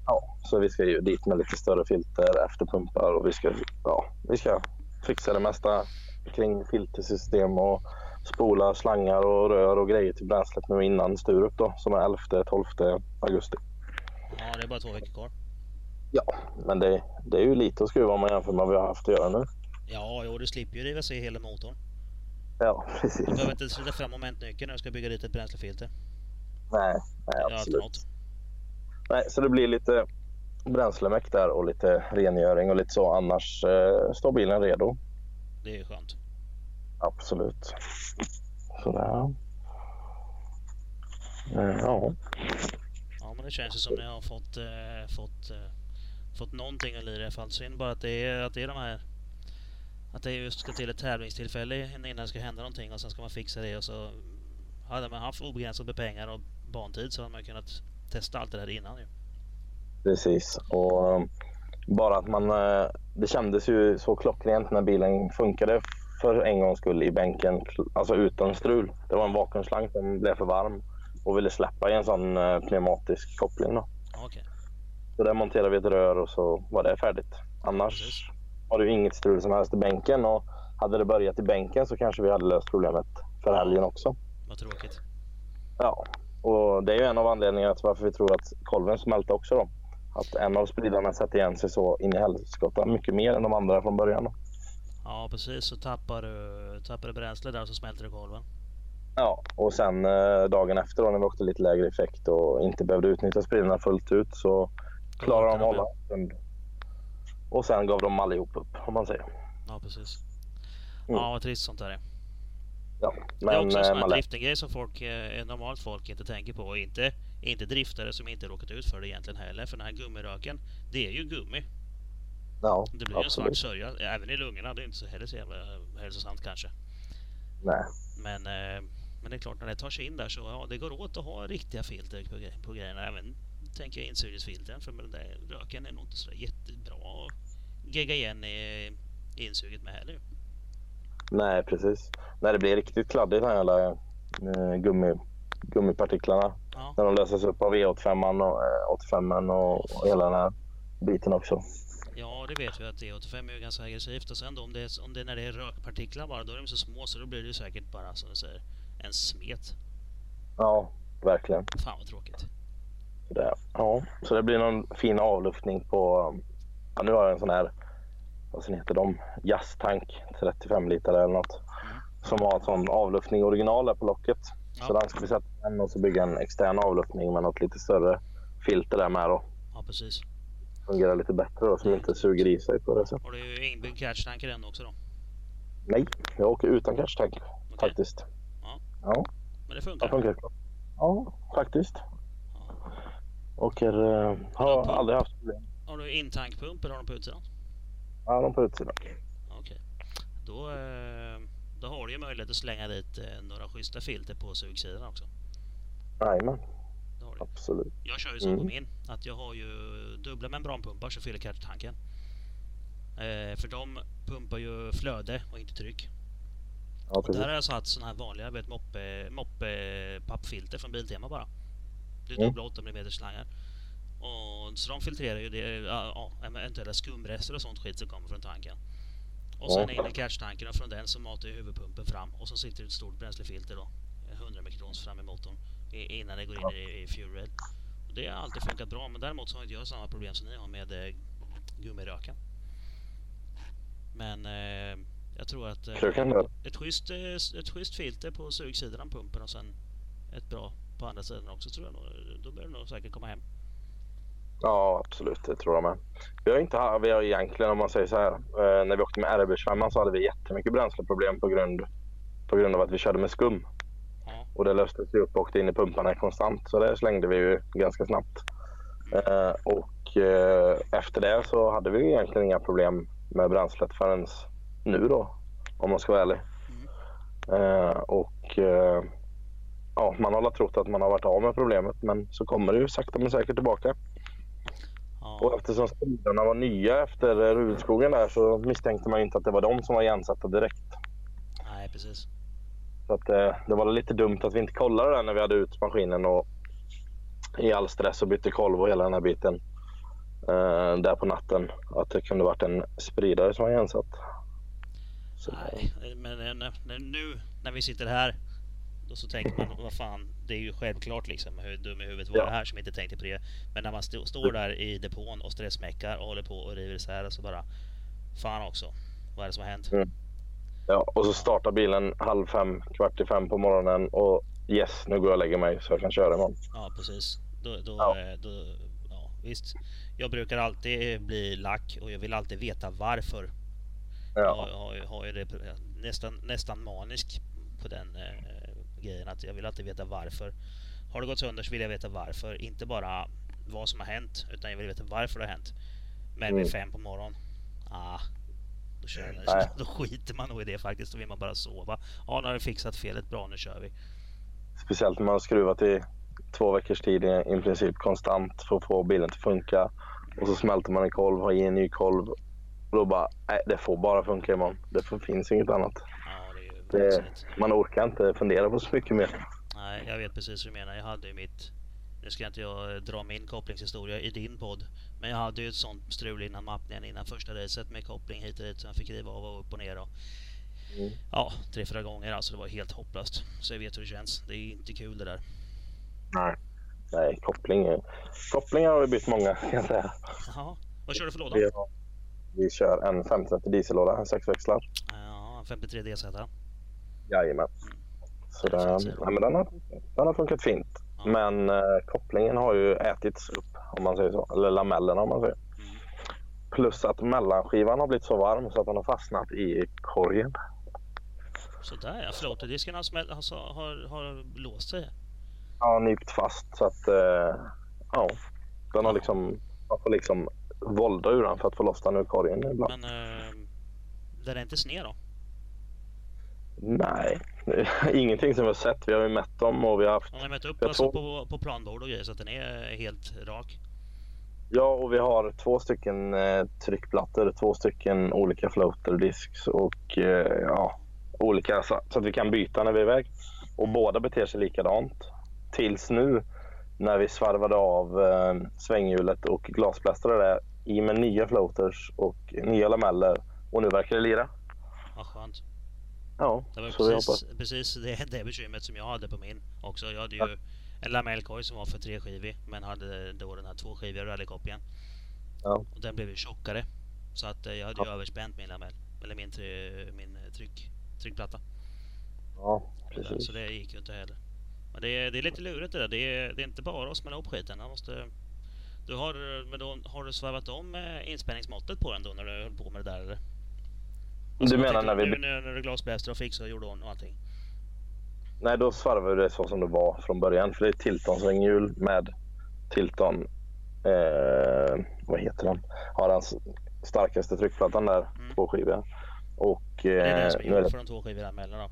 Ja, så vi ska ju dit med lite större filter, efterpumpar och vi ska, ja, vi ska fixa det mesta kring filtersystem och spolar, slangar och rör och grejer till bränslet nu innan Sturup då som är 11-12 augusti. Ja, det är bara två veckor kvar. Ja, men det, det är ju lite att skruva om man jämför med vad vi har haft att göra nu. Ja, jo, du slipper ju riva sig hela motorn. Ja, precis. Du behöver inte sätta fram momentnyckeln när du ska bygga dit ett bränslefilter. Nej, nej absolut. Nej, så det blir lite bränslemäck där och lite rengöring och lite så. Annars eh, står bilen redo. Det är ju skönt. Absolut. Sådär. Eh, ja. Ja, men det känns ju som ni har fått, eh, fått, eh, fått någonting att lira i alla fall. Synd bara att det är, att det är de här... Att det just ska till ett tävlingstillfälle innan det ska hända någonting och sen ska man fixa det och så... Hade man haft obegränsat med pengar och bantid så hade man kunnat testa allt det där innan ju. Precis. Och eh, bara att man... eh, Det kändes ju så klockrent när bilen funkade för en gångs skull i bänken. Alltså utan strul. Det var en vakuumslang som blev för varm och ville släppa i en sån eh, pneumatisk koppling. Då. Okej. Så där monterade vi ett rör och så var det färdigt. Annars Precis. har det ju inget strul som helst i bänken. Och hade det börjat i bänken så kanske vi hade löst problemet för helgen också. Vad tråkigt. Ja, och det är ju en av anledningarna till varför vi tror att kolven smälte också. Då. Att en av spridarna satte igen sig så in i helskotta mycket mer än de andra från början. Då. Ja, precis. Så tappar du, tappar du bränsle där så smälter det kolven. Ja, och sen eh, dagen efter då, när vi åkte lite lägre effekt och inte behövde utnyttja spridarna fullt ut så klarade de att hålla. Och sen gav de allihop upp om man säger. Ja, precis. Mm. Ja, vad trist sånt där är. Ja, det är också en eh, sån här lär- driftinggrej som folk, eh, normalt folk inte tänker på. Och inte, inte driftare som inte råkat ut för det egentligen heller. För den här gummiröken, det är ju gummi. Ja, Det blir ju en svart absolut. sörja, även i lungorna. Det är inte så heller så jävla hälsosamt kanske. Nej. Men eh, Men det är klart, när det tar sig in där så ja, det går åt att ha riktiga filter på, på grejerna. Även tänker jag insugningsfiltren för den där röken är nog inte så jättebra att gegga igen i insuget med heller. Nej, precis. När det blir riktigt kladdigt, den jävla eh, gummi, gummipartiklarna. Ja. När de löses upp av E85 och, eh, 85 och, och hela den här biten också. Ja, det vet vi att E85 är ganska aggressivt. Och sen då om det, är, om det är när det är rökpartiklar bara, då är de så små så då blir det säkert bara som du säger, en smet. Ja, verkligen. Fan vad tråkigt. Det, ja, så det blir någon fin avluftning på... Ja, nu har jag en sån här, vad sen heter de? Jazztank 35 liter eller något. Mm. Som har sån avluftning original där på locket. Ja. Så den ska vi sätta den och så bygga en extern avluftning med något lite större filter där med då. Ja, precis. Fungerar lite bättre då, som inte suger i sig på det sättet. Har du inbyggd catchtank i den också då? Nej, jag åker utan catchtank okay. faktiskt. Ja. ja. Men det funkar? Det funkar. Ja, faktiskt. Ja. Åker, uh, har på, aldrig haft problem. Har du intankpump eller har de på utsidan? Ja, de på utsidan. Okej. Okay. Då, uh, då har du ju möjlighet att slänga dit uh, några schyssta filter på sugsidan också. Jajamän. Absolut. Jag kör ju så mm. på min. Att jag har ju dubbla membranpumpar som fyller catchtanken. Eh, för de pumpar ju flöde och inte tryck. Ja, och där har jag satt sådana här vanliga vet, moppe, moppe pappfilter från Biltema bara. Det är mm. dubbla 8 mm slangar. Och, så de filtrerar ju det, ja, eventuella skumrester och sånt skit som kommer från tanken. Och sen in i catchtanken och från den så matar huvudpumpen fram och så sitter det ett stort bränslefilter då. 100 mikrons fram i motorn innan det går in i, i fuel rail. Det har alltid funkat bra men däremot så har inte jag samma problem som ni har med eh, gummiröken. Men eh, jag tror att eh, ett, schysst, eh, ett schysst filter på sugsidan av pumpen och sen ett bra på andra sidan också tror jag nog, då bör det nog säkert komma hem. Ja, absolut. Det tror jag med. Vi har inte vi har egentligen, om man säger så här, eh, när vi åkte med RB25 så hade vi jättemycket bränsleproblem på grund, på grund av att vi körde med skum. Och det löstes upp och åkte in i pumparna konstant. Så det slängde vi ju ganska snabbt. Eh, och eh, efter det så hade vi egentligen inga problem med bränslet förrän nu då. Om man ska vara ärlig. Mm. Eh, och eh, ja, man har trott att man har varit av med problemet men så kommer det ju sakta men säkert tillbaka. Ja. Och eftersom spridarna var nya efter Rudskogen där så misstänkte man inte att det var de som var igensatta direkt. Nej, precis. Så att, eh, det var lite dumt att vi inte kollade den när vi hade ut maskinen och i all stress och bytte kolv och hela den här biten eh, där på natten. Att det kunde varit en spridare som var igensatt. Så. Nej, men när, nu när vi sitter här då så tänker man, vad fan, det är ju självklart liksom. Hur dum i huvudet var ja. det här som inte tänkte på det. Men när man st står där i depån och stressmäckar och håller på och river isär så bara, fan också, vad är det som har hänt? Mm. Ja, och så startar bilen halv fem, kvart i fem på morgonen och yes, nu går jag och lägger mig så jag kan köra imorgon. Ja, precis. Då, då, ja. Eh, då, ja, visst. Jag brukar alltid bli lack och jag vill alltid veta varför. Ja. Jag har, har ju det nästan, nästan manisk på den eh, grejen att jag vill alltid veta varför. Har det gått sönder så vill jag veta varför. Inte bara vad som har hänt utan jag vill veta varför det har hänt. Men vid mm. fem på morgonen, ah, då, kör, då skiter man nog i det faktiskt. Då vill man bara sova. Ja, nu har vi fixat felet. Bra, nu kör vi. Speciellt när man har skruvat i två veckors tid i princip konstant för att få bilen att funka. Och så smälter man en kolv, har i en ny kolv. Och då bara, nej det får bara funka imorgon. Det finns inget annat. Ja, det är det, man orkar inte fundera på så mycket mer. Nej, jag vet precis hur du menar. Jag hade ju mitt nu ska inte jag eh, dra min kopplingshistoria i din podd. Men jag hade ju ett sånt strul innan mappningen, innan första racet med koppling hit och dit. Så jag fick riva av och upp och ner. Och, mm. Ja, tre, fyra gånger. Alltså det var helt hopplöst. Så jag vet hur det känns. Det är inte kul det där. Nej, Nej koppling, kopplingar har vi bytt många kan jag säga. Jaha. Vad kör du för låda? Vi, vi kör en 530 diesellåda, en sexväxlad. Ja, 53 DZ. Jajamän. Så den, ja, men den, har, den har funkat fint. Men eh, kopplingen har ju ätits upp, om man säger så. Eller lamellerna om man säger. Mm. Plus att mellanskivan har blivit så varm så att den har fastnat i korgen. Sådär ja, floaterdisken har, smäll, alltså, har, har låst sig? Ja, nypt fast så att eh, ja, den har liksom, man får liksom volda ur den för att få loss den ur korgen ibland. Men eh, den är inte sned då? Nej, ingenting som vi har sett. Vi har ju mätt dem och vi har haft... Har ni mätt upp alltså på, på planbord och grejer så att den är helt rak? Ja, och vi har två stycken eh, tryckplattor, två stycken olika floater disks och eh, ja, olika så, så, att vi kan byta när vi är iväg. Och båda beter sig likadant. Tills nu när vi svarvade av eh, svänghjulet och glasblästrade det i med nya floaters och nya lameller och nu verkar det lira. Vad skönt. Ja, det var precis, precis det, det bekymret som jag hade på min också. Jag hade ju en lamellkorg som var för treskivig men hade då den här tvåskiviga rallykoppingen. Ja. Och den blev ju tjockare. Så att eh, jag hade ja. överspänt min lamell. Eller min, min tryck, tryckplatta. Ja, precis. Så det gick ju inte heller. Men det är, det är lite lurigt det där. Det är, det är inte bara att smälla upp skiten. Man måste... Du har, men då, har du svarvat om eh, inspänningsmåttet på den då när du höll på med det där eller? Alltså, du menar när vi... Nu när du glasbläste och fixade och gjorde och allting? Nej, då svarvade vi det så som det var från början. För det är Tilton svänghjul med Tilton... Eh, vad heter den? Har den starkaste tryckplattan där, mm. tvåskiviga. Och... Eh, det är den som är gjord för de tvåskiviga emellan då?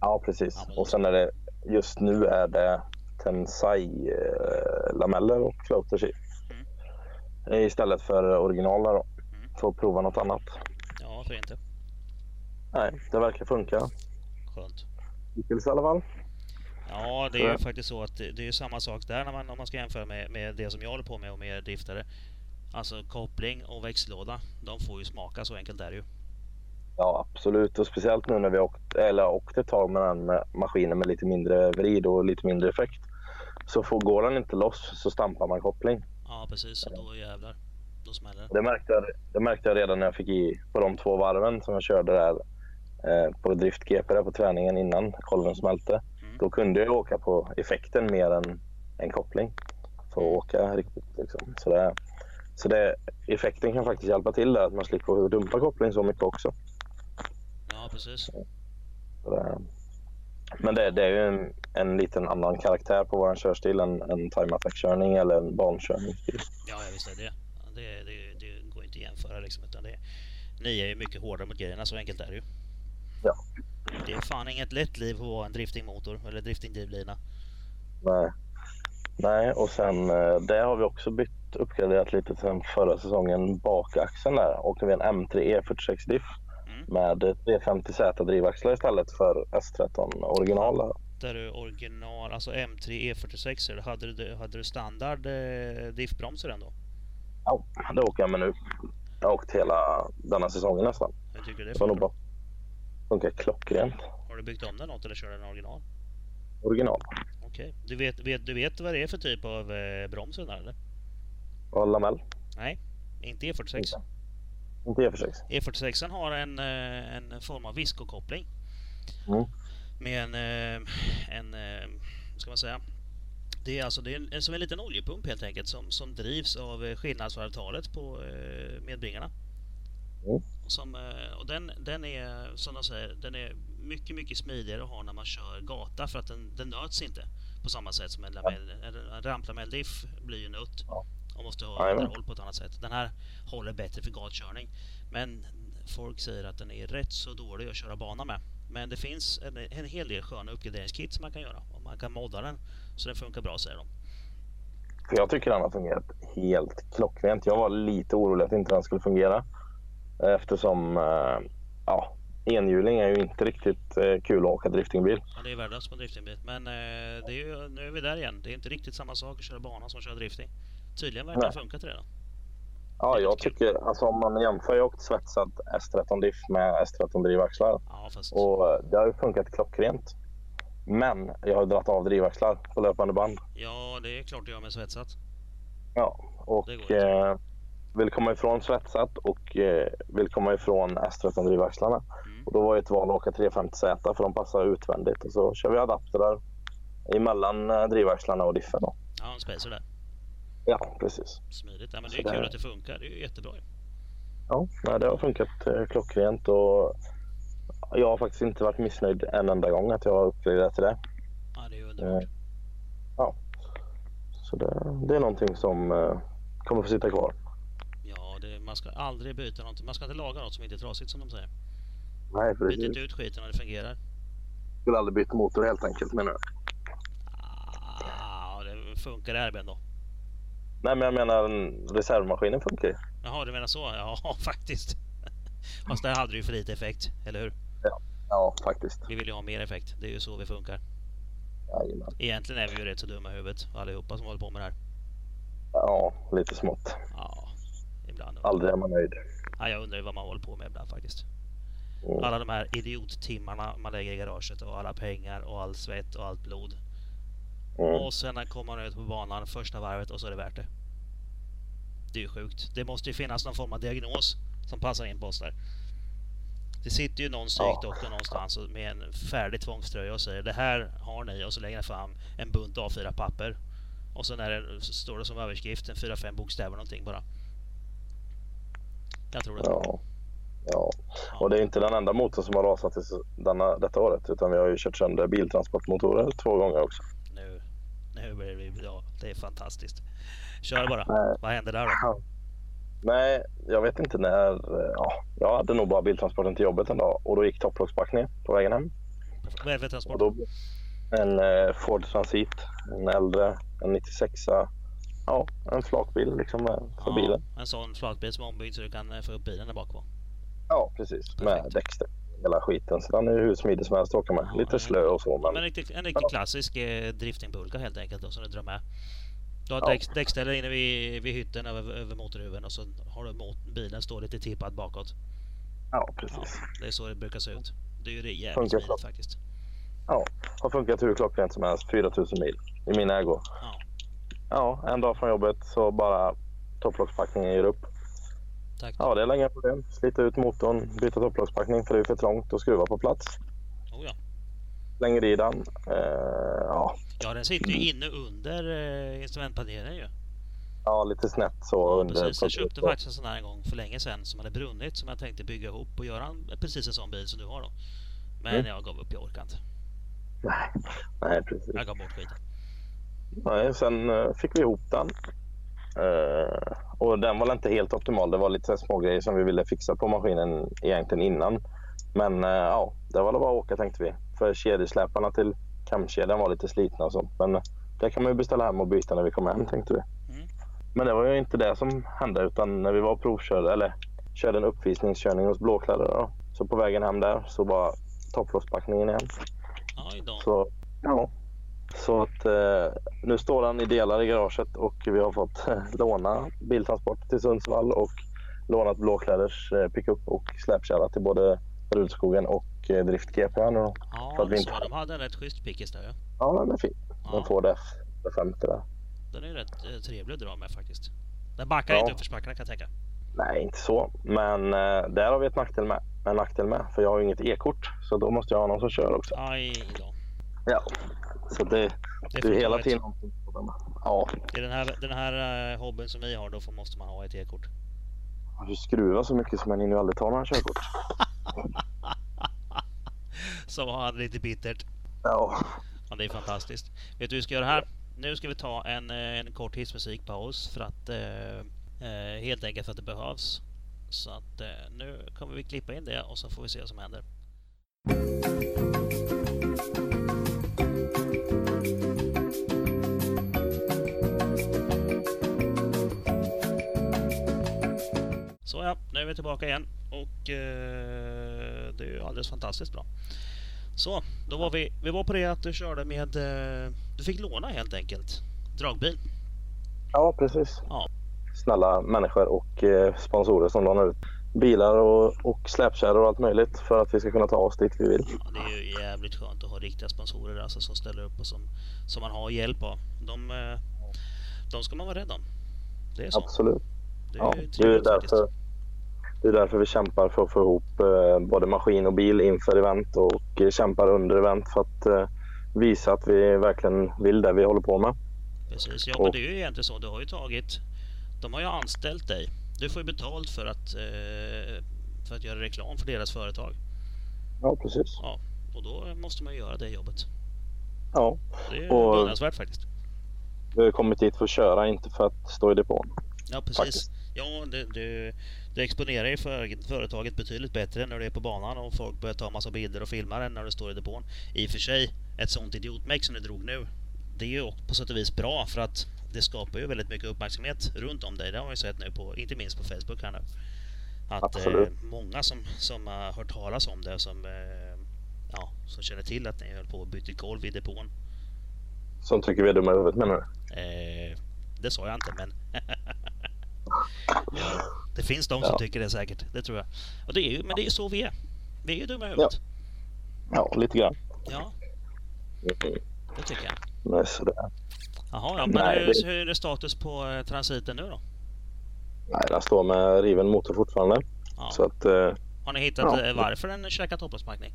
Ja, precis. Ja, och sen är det... Just nu är det Tensai-lameller eh, och floaters i. Mm. Istället för originalerna då. Mm. Får prova något annat. Ja, varför inte? Nej, det verkar funka. Skönt. Hittills i alla fall. Ja, det är ju faktiskt så att det är samma sak där när man, om man ska jämföra med, med det som jag håller på med och med driftare. Alltså koppling och växellåda, de får ju smaka, så enkelt är det ju. Ja, absolut. Och speciellt nu när vi åkt, eller åkt ett tag med den maskinen med lite mindre vrid och lite mindre effekt. Så får, går den inte loss så stampar man koppling. Ja, precis. Och då jävlar. Då smäller det. Det märkte, jag, det märkte jag redan när jag fick i på de två varven som jag körde där på drift-GP på träningen innan kolven smälte. Mm. Då kunde jag åka på effekten mer än en koppling. För att mm. åka riktigt. Liksom. Så, det, så det, effekten kan faktiskt hjälpa till där, att man slipper dumpa koppling så mycket också. Ja, precis. Det, men det, det, är ju en, en liten annan karaktär på vår körstil än en time attack-körning eller en bankörning. Ja, visst är det det. Det, det går inte att jämföra liksom. Utan det, ni är ju mycket hårdare mot grejerna, så enkelt är det ju. Ja. Det är fan inget lätt liv att vara en driftingmotor eller driftingdrivlina. Nej. Nej, och sen eh, det har vi också bytt, uppgraderat lite sen förra säsongen. Bakaxeln där åker vi en M3 E46 diff mm. med 350Z drivaxlar istället för S13 original. Där du original, alltså M3 E46, hade du, hade du standard eh, diffbromsar ändå? Ja, det åker jag med nu. Jag har åkt hela denna säsongen nästan. Hur tycker du det funkar? Funkar klockrent. Har du byggt om den något eller kör den original? Original. Okej. Okay. Du, vet, vet, du vet vad det är för typ av eh, broms där eller? Ja, lamell. Nej, inte E46. Inte, inte E46. E46 har en, eh, en form av viskokoppling. Mm. Med en, eh, en, eh, ska man säga, det är alltså det är en, som en liten oljepump helt enkelt som, som drivs av skillnadsvarvtalet på medbringarna. Mm. Som, och den, den är som de säger, den är mycket, mycket smidigare att ha när man kör gata för att den, den nöts inte på samma sätt som en, lamell, en, en ramplameldiff blir ju nött och måste ha underhåll på ett annat sätt. Den här håller bättre för gatkörning. Men folk säger att den är rätt så dålig att köra bana med. Men det finns en, en hel del sköna uppgraderingskit som man kan göra och man kan modda den så den funkar bra säger de. För jag tycker den har fungerat helt klockrent. Jag var lite orolig att inte den skulle fungera eftersom eh, ja, enhjuling är ju inte riktigt eh, kul att åka driftingbil. Ja, det är värdelöst på driftingbil. Men eh, det är ju, nu är vi där igen. Det är inte riktigt samma sak att köra bana som att köra drifting. Tydligen verkar det funka till det då. Ja, jag tycker alltså om man jämför. Jag har åkt svetsad S13 diff med S13 drivaxlar. Ja, fast... Och det har ju funkat klockrent. Men jag har dragit av drivaxlar på löpande band. Ja, det är klart du gör med svetsat. Ja, och eh, vill komma ifrån svetsat och eh, vill komma ifrån S13 drivaxlarna. Mm. Och då var det ett val att åka 350Z för de passar utvändigt. Och så kör vi adapter emellan eh, drivaxlarna och diffen. Då. Ja, en spacer där. Ja, precis. Smidigt. Ja, men det är så kul det... att det funkar. Det är ju jättebra. Ja, nej, det har funkat eh, klockrent och jag har faktiskt inte varit missnöjd en enda gång att jag har uppgraderat till det. Ja, det är underbart. Eh, ja, så det, det, är någonting som eh, kommer få sitta kvar. Ja, man ska aldrig byta någonting. Man ska inte laga något som inte är trasigt som de säger. Nej, Byt precis. inte ut skiten när det fungerar. Skulle aldrig byta motor helt enkelt menar du? Ah, det funkar här Ben då? Nej, men jag menar reservmaskinen funkar ju. Jaha, du menar så? Ja, faktiskt. Fast där hade du ju för lite effekt, eller hur? Ja, faktiskt. Vi vill ju ha mer effekt. Det är ju så vi funkar. Jajamän. Egentligen är vi ju rätt så dumma i huvudet allihopa som håller på med det här. Ja, lite smått. Ja, ibland. Aldrig är man nöjd. Ja, jag undrar ju vad man håller på med ibland faktiskt. Mm. Alla de här idiottimmarna man lägger i garaget och alla pengar och all svett och allt blod. Mm. Och sen kommer man ut på banan första varvet och så är det värt det. Det är ju sjukt. Det måste ju finnas någon form av diagnos som passar in på oss där. Det sitter ju någon psykdoktor någonstans och- med en färdig tvångströja och säger det här har ni och så lägger han fram en bunt A4 papper. Och så när det så står det som överskrift en 4-5 bokstäver någonting bara. Jag tror det. Ja. ja. Och det är inte den enda motorn som har rasat denna, detta året utan vi har ju kört sönder biltransportmotorer två gånger också. Nu, nu blir det ja, det är fantastiskt. Kör bara. Nej. Vad händer där då? Nej, jag vet inte när. eh, Ja, jag hade nog bara biltransporten till jobbet en dag och då gick topplockspackningen på vägen hem. Vad är det för transport? en eh, Ford Transit, en äldre, en 96 Ja, en flakbil liksom för bilen. en sån flakbil som är ombyggd så du kan eh, få upp bilen där bak på. Ja, precis. Med Perfekt. däckställ hela skiten. Så den är hur smidig som helst att åka med. Ja, Lite ja. slö och så Men en men riktigt, en riktigt klassisk eh, driftingpulka helt enkelt då, som du drar med. Du har Ja. däck, däckställe inne vid, vid hytten över, över motorhuven och så har du mot, bilen står lite tippad bakåt. ja, Ja, precis. det är så det brukar se ut. Det är ju det jävligt smidigt faktiskt. Ja, har funkat hur klockrent som helst. 4000 mil i min ägo. Ja. Ja, en dag från jobbet så bara topplockspackningen ger upp. Tack. Ja, det är inga problem. Slita ut motorn, byta topplockspackning för det är för trångt och skruva på plats. Oh, ja. Slänger i den. Eh, ja, ja, den sitter ju inne under eh, instrumentpanelen ju. ja, lite snett så Ja, under. precis. Jag köpte faktiskt en sån här en gång för länge sedan som hade brunnit som jag tänkte bygga ihop och göra en, precis en sån bil som du har då. Men Mm. jag gav upp, jag orkar inte. Nej, nej precis. Jag gav bort skiten. Nej, sen eh, fick vi ihop den. Eh, och den var inte helt optimal. Det var lite små grejer som vi ville fixa på maskinen egentligen innan. Men eh, ja, det var bara att åka tänkte vi. För kedjesläparna till kamkedjan var lite slitna och sånt. Men det kan man ju beställa hem och byta när vi kommer hem tänkte vi. Mm. Men det var ju inte det som hände utan när vi var och provkörde eller körde en uppvisningskörning hos Blåkläder då. Så på vägen hem där så var topplockspackningen igen. Då. Så, ja. Så att eh, nu står den i delar i garaget och vi har fått eh, låna biltransport till Sundsvall och lånat Blåkläders eh, pickup och släpkärra till både Rudskogen och eh, Drift GP här nu då. Ja, för att vi inte- så. De hade en rätt schysst pickis där ja. Ja, den är fin. ja. Den får det F50 där. Den är rätt eh, trevlig att dra med faktiskt. Den backar Ja. inte uppförsbackarna kan jag tänka. Nej, inte så. Men eh, där har vi ett nackdel med. En nackdel med. För jag har ju inget e-kort. Så då måste jag ha någon som kör också. Aj då. Ja. Så det, Det är hela tiden någonting på den. Ja. I den här, den här uh, hobbyn som vi har då får, måste man ha ett e-kort. Du skruvar så mycket som man hinner ju aldrig ta några körkort. Så har han lite bittert. Ja. Ja, det är fantastiskt. Vet du vad vi ska göra här? Nu ska vi ta en, eh, en kort hissmusikpaus för att eh, eh, helt enkelt för att det behövs. Så att eh, nu kommer vi klippa in det och så får vi se vad som händer. Ja, nu är vi tillbaka igen och eh, det är ju alldeles fantastiskt bra. Så, då var vi, vi var på det att du körde med, eh, du fick låna helt enkelt, dragbil. Ja, precis. Ja. Snälla människor och eh, sponsorer som lånar ut bilar och, och släpkärror och allt möjligt för att vi ska kunna ta oss dit vi vill. Ja, det är ju jävligt skönt att ha riktiga sponsorer alltså, som ställer upp och som, som man har hjälp av. De, eh, de ska man vara rädd om. Det är så. Absolut. Det är Ja, ju det är därför, det är därför vi kämpar för att få ihop eh, både maskin och bil inför event och eh, kämpar under event för att eh, visa att vi verkligen vill det vi håller på med. Precis, ja Och- men det är ju egentligen så. Du har ju tagit, de har ju anställt dig. Du får ju betalt för att, för att göra reklam för deras företag. Ja, precis. Ja, och då måste man ju göra det jobbet. Ja, Det är Och- beundransvärt faktiskt. vi har kommit dit för att köra, inte för att stå i depån. Ja, precis. Faktiskt. Ja, det, det, du exponerar ju för, företaget betydligt bättre när du är på banan och folk börjar ta massa bilder och filmar än när du står i depån. I och för sig, ett sånt idiotmäck som du drog nu, det är ju på sätt och vis bra för att det skapar ju väldigt mycket uppmärksamhet runt om dig. Det har vi sett nu, på, inte minst på Facebook här nu. Att eh, många som, som har hört talas om det som, eh, ja, som känner till att ni höll på att byta golv i depån. Som tycker vi är dumma i huvudet menar du? Eh, det sa jag inte men Det finns de som ja. tycker det säkert, det tror jag. Och det är ju, men det är ju så vi är. Vi är ju dumma i huvudet. Ja, ja lite grann. Ja, det tycker jag. Nej, sådär. Jaha, ja, men Nej, hur, det... hur är status på eh, transiten nu då? Nej, den står med riven motor fortfarande. Ja. Så att, eh, har ni hittat ja. Eh, varför den käkat topploppspackning?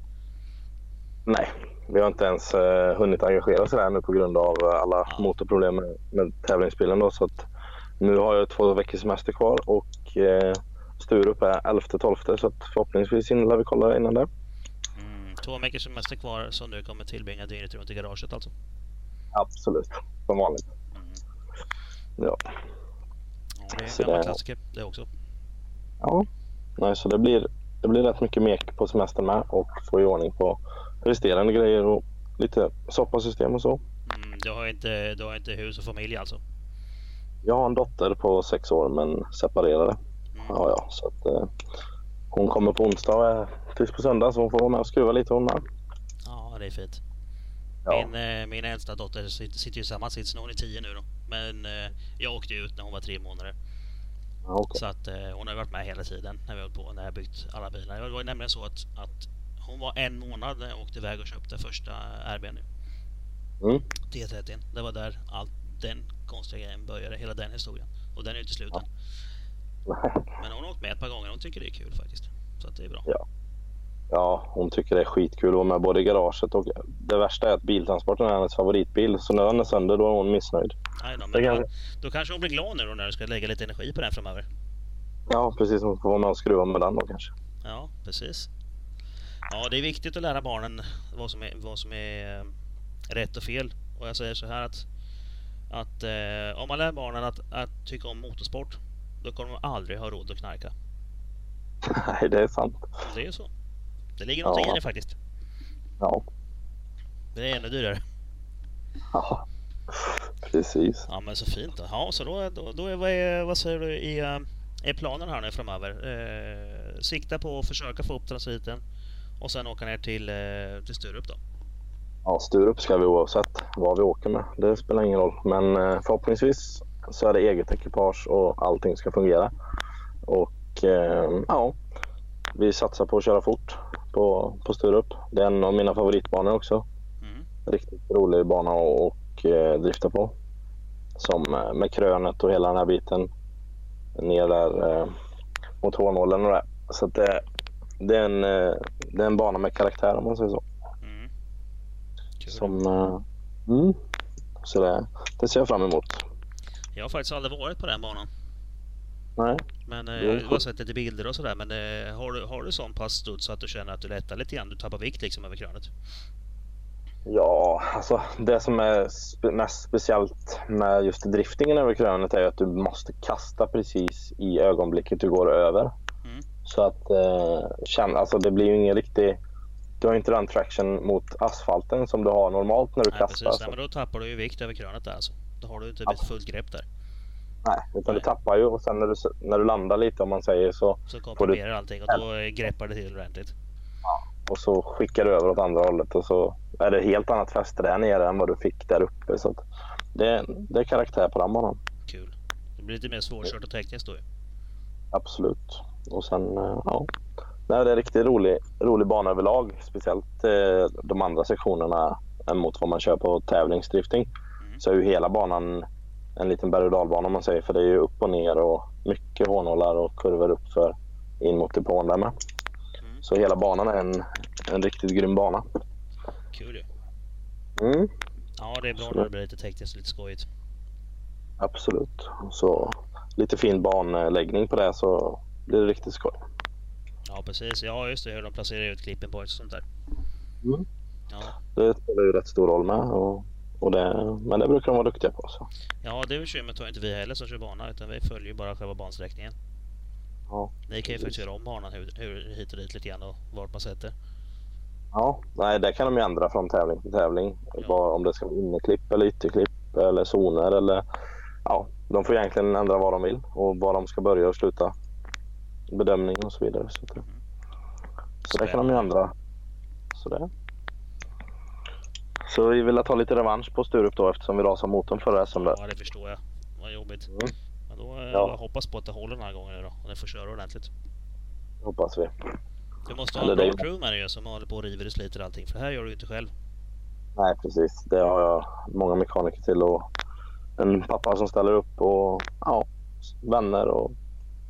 Nej, vi har inte ens eh, hunnit engagera oss där nu på grund av eh, alla ja. motorproblem med, med tävlingsbilen. Då, så att nu har jag två veckors semester kvar och eh, Sturup är 11-12 så förhoppningsvis lär vi kolla innan det. Mm, två veckors semester kvar som du kommer tillbringa dygnet runt i garaget alltså? Absolut, som vanligt. Mm. Ja. Det är en gammal klassiker det också. Ja, Nej, så det blir, det blir rätt mycket mek på semestern med och få i ordning på resterande grejer och lite soppasystem och så. Mm, du, har inte, du har inte hus och familj alltså? Jag har en dotter på sex år men separerade. Mm. Ja, ja, så att, eh, hon kommer på onsdag och är tills på söndag så hon får vara med och skruva lite hon med. Ja, det är fint. Ja. Min, eh, min äldsta dotter sitter, sitter i samma sits. Hon är tio nu då. Men eh, jag åkte ut när hon var tre månader. Ja, okay. Så att eh, hon har varit med hela tiden när vi har på när jag byggt alla bilar. Det var nämligen så att, att hon var en månad när jag åkte iväg och köpte första RBn. Mm. T30. Det var där allt den konstiga grejen började, hela den historien. Och den är ju inte slut än. Men hon har åkt med ett par gånger hon tycker det är kul faktiskt. Så att det är bra. Ja. Ja, hon tycker det är skitkul att vara med både i garaget och det värsta är att biltransporten är hennes favoritbil. Så när den är sönder då är hon missnöjd. Nej då, men då, då kanske hon blir glad nu då när du ska lägga lite energi på den framöver. Ja, precis. Hon får vara med och skruva med den då kanske. Ja, precis. Ja, det är viktigt att lära barnen vad som är, vad som är eh, rätt och fel. Och jag säger så här att, att eh, om man lär barnen att, att tycka om motorsport, då kommer de aldrig ha råd att knarka. Nej, det är sant. Det är så. Det ligger någonting ja. i det faktiskt. Ja. Det är ännu dyrare. Ja, precis. Ja, men så fint. Då. Ja, så då, då, då är, vad, är, vad säger du i, eh, är planen här nu framöver? Eh, sikta på att försöka få upp transiten och sen åka ner till, eh, till Sturup då? Ja, Sturup ska vi oavsett vad vi åker med. Det spelar ingen roll. Men eh, förhoppningsvis så är det eget ekipage och allting ska fungera. Och eh, ja, vi satsar på att köra fort på, på Sturup. Det är en av mina favoritbanor också. Mm. Riktigt rolig bana att och, eh, drifta på. Som med krönet och hela den här biten. Ner där eh, mot hårnålen och det. Så det, det, är en, det är en bana med karaktär om man säger så. Som... Eh, mm, så det, det ser jag fram emot. Jag har faktiskt aldrig varit på den banan. Nej. Men eh, jag har sett lite bilder och sådär. Men eh, har, du, har du sån pass studs så att du känner att du lättar lite grann? Du tappar vikt liksom över krönet? Ja, alltså det som är spe mest speciellt med just driftingen över krönet är att du måste kasta precis i ögonblicket du går över. Mm. Så att eh, känn, alltså det blir ju ingen riktig... Du har inte den traction mot asfalten som du har normalt när du Nej, kastar. Precis. Men då tappar du ju vikt över krönet där alltså. Då har du inte ett fullt grepp där. Nej, utan Nej. du tappar ju och sen när du, när du landar lite om man säger så... Så komprimerar du... allting och då greppar det till ordentligt. Ja, och så skickar du över åt andra hållet och så är det helt annat fäste där nere än vad du fick där uppe. Så det, det är karaktär på den banan. Kul. Det blir lite mer svårkört och tekniskt då ju. Absolut. Och sen, eh, ja. Nej, det är en riktigt rolig, rolig bana överlag. Speciellt eh, de andra sektionerna mot vad man kör på tävlingsdrifting. Mm. Så är ju hela banan en liten berg och dalbana om man säger. För det är ju upp och ner och mycket hårnålar och kurvor upp för in mot depån där med. Mm. Så hela banan är en, en riktigt grym bana. Kul ju. Mm. Ja, det är bra när det blir lite tekniskt och lite skojigt. Absolut. Så lite fin banläggning på det så blir det riktigt skoj. Ja, precis. Ja, just det. Hur de placerar ut klippen på och sånt där. Mm. Ja. Det spelar ju rätt stor roll med. Och och det, men det brukar de vara duktiga på. Så. Ja, det bekymret har inte vi heller som kör bana utan vi följer bara själva bansträckningen. Ja. Ni kan ju faktiskt göra om banan hur, hur, hit och dit lite grann och vart man sätter. Ja, nej det kan de ju ändra från tävling till tävling. Ja. Bara om det ska vara inneklipp eller ytterklipp eller zoner eller ja, de får egentligen ändra vad de vill och var de ska börja och sluta bedömning och så vidare. Så, mm. så det kan de ju ändra. Så, det. så vi vill ta lite revansch på Sturup då eftersom vi rasade motorn förra SM där. Ja, det förstår jag. Vad jobbigt. Mm. Men då eh, ja. hoppas på att det håller den här gången då och ni får köra ordentligt. hoppas vi. Du måste ha en bra crew med dig som håller på och river och sliter allting för det här gör du ju inte själv. Nej precis, det har jag många mekaniker till och en pappa som ställer upp och ja, vänner och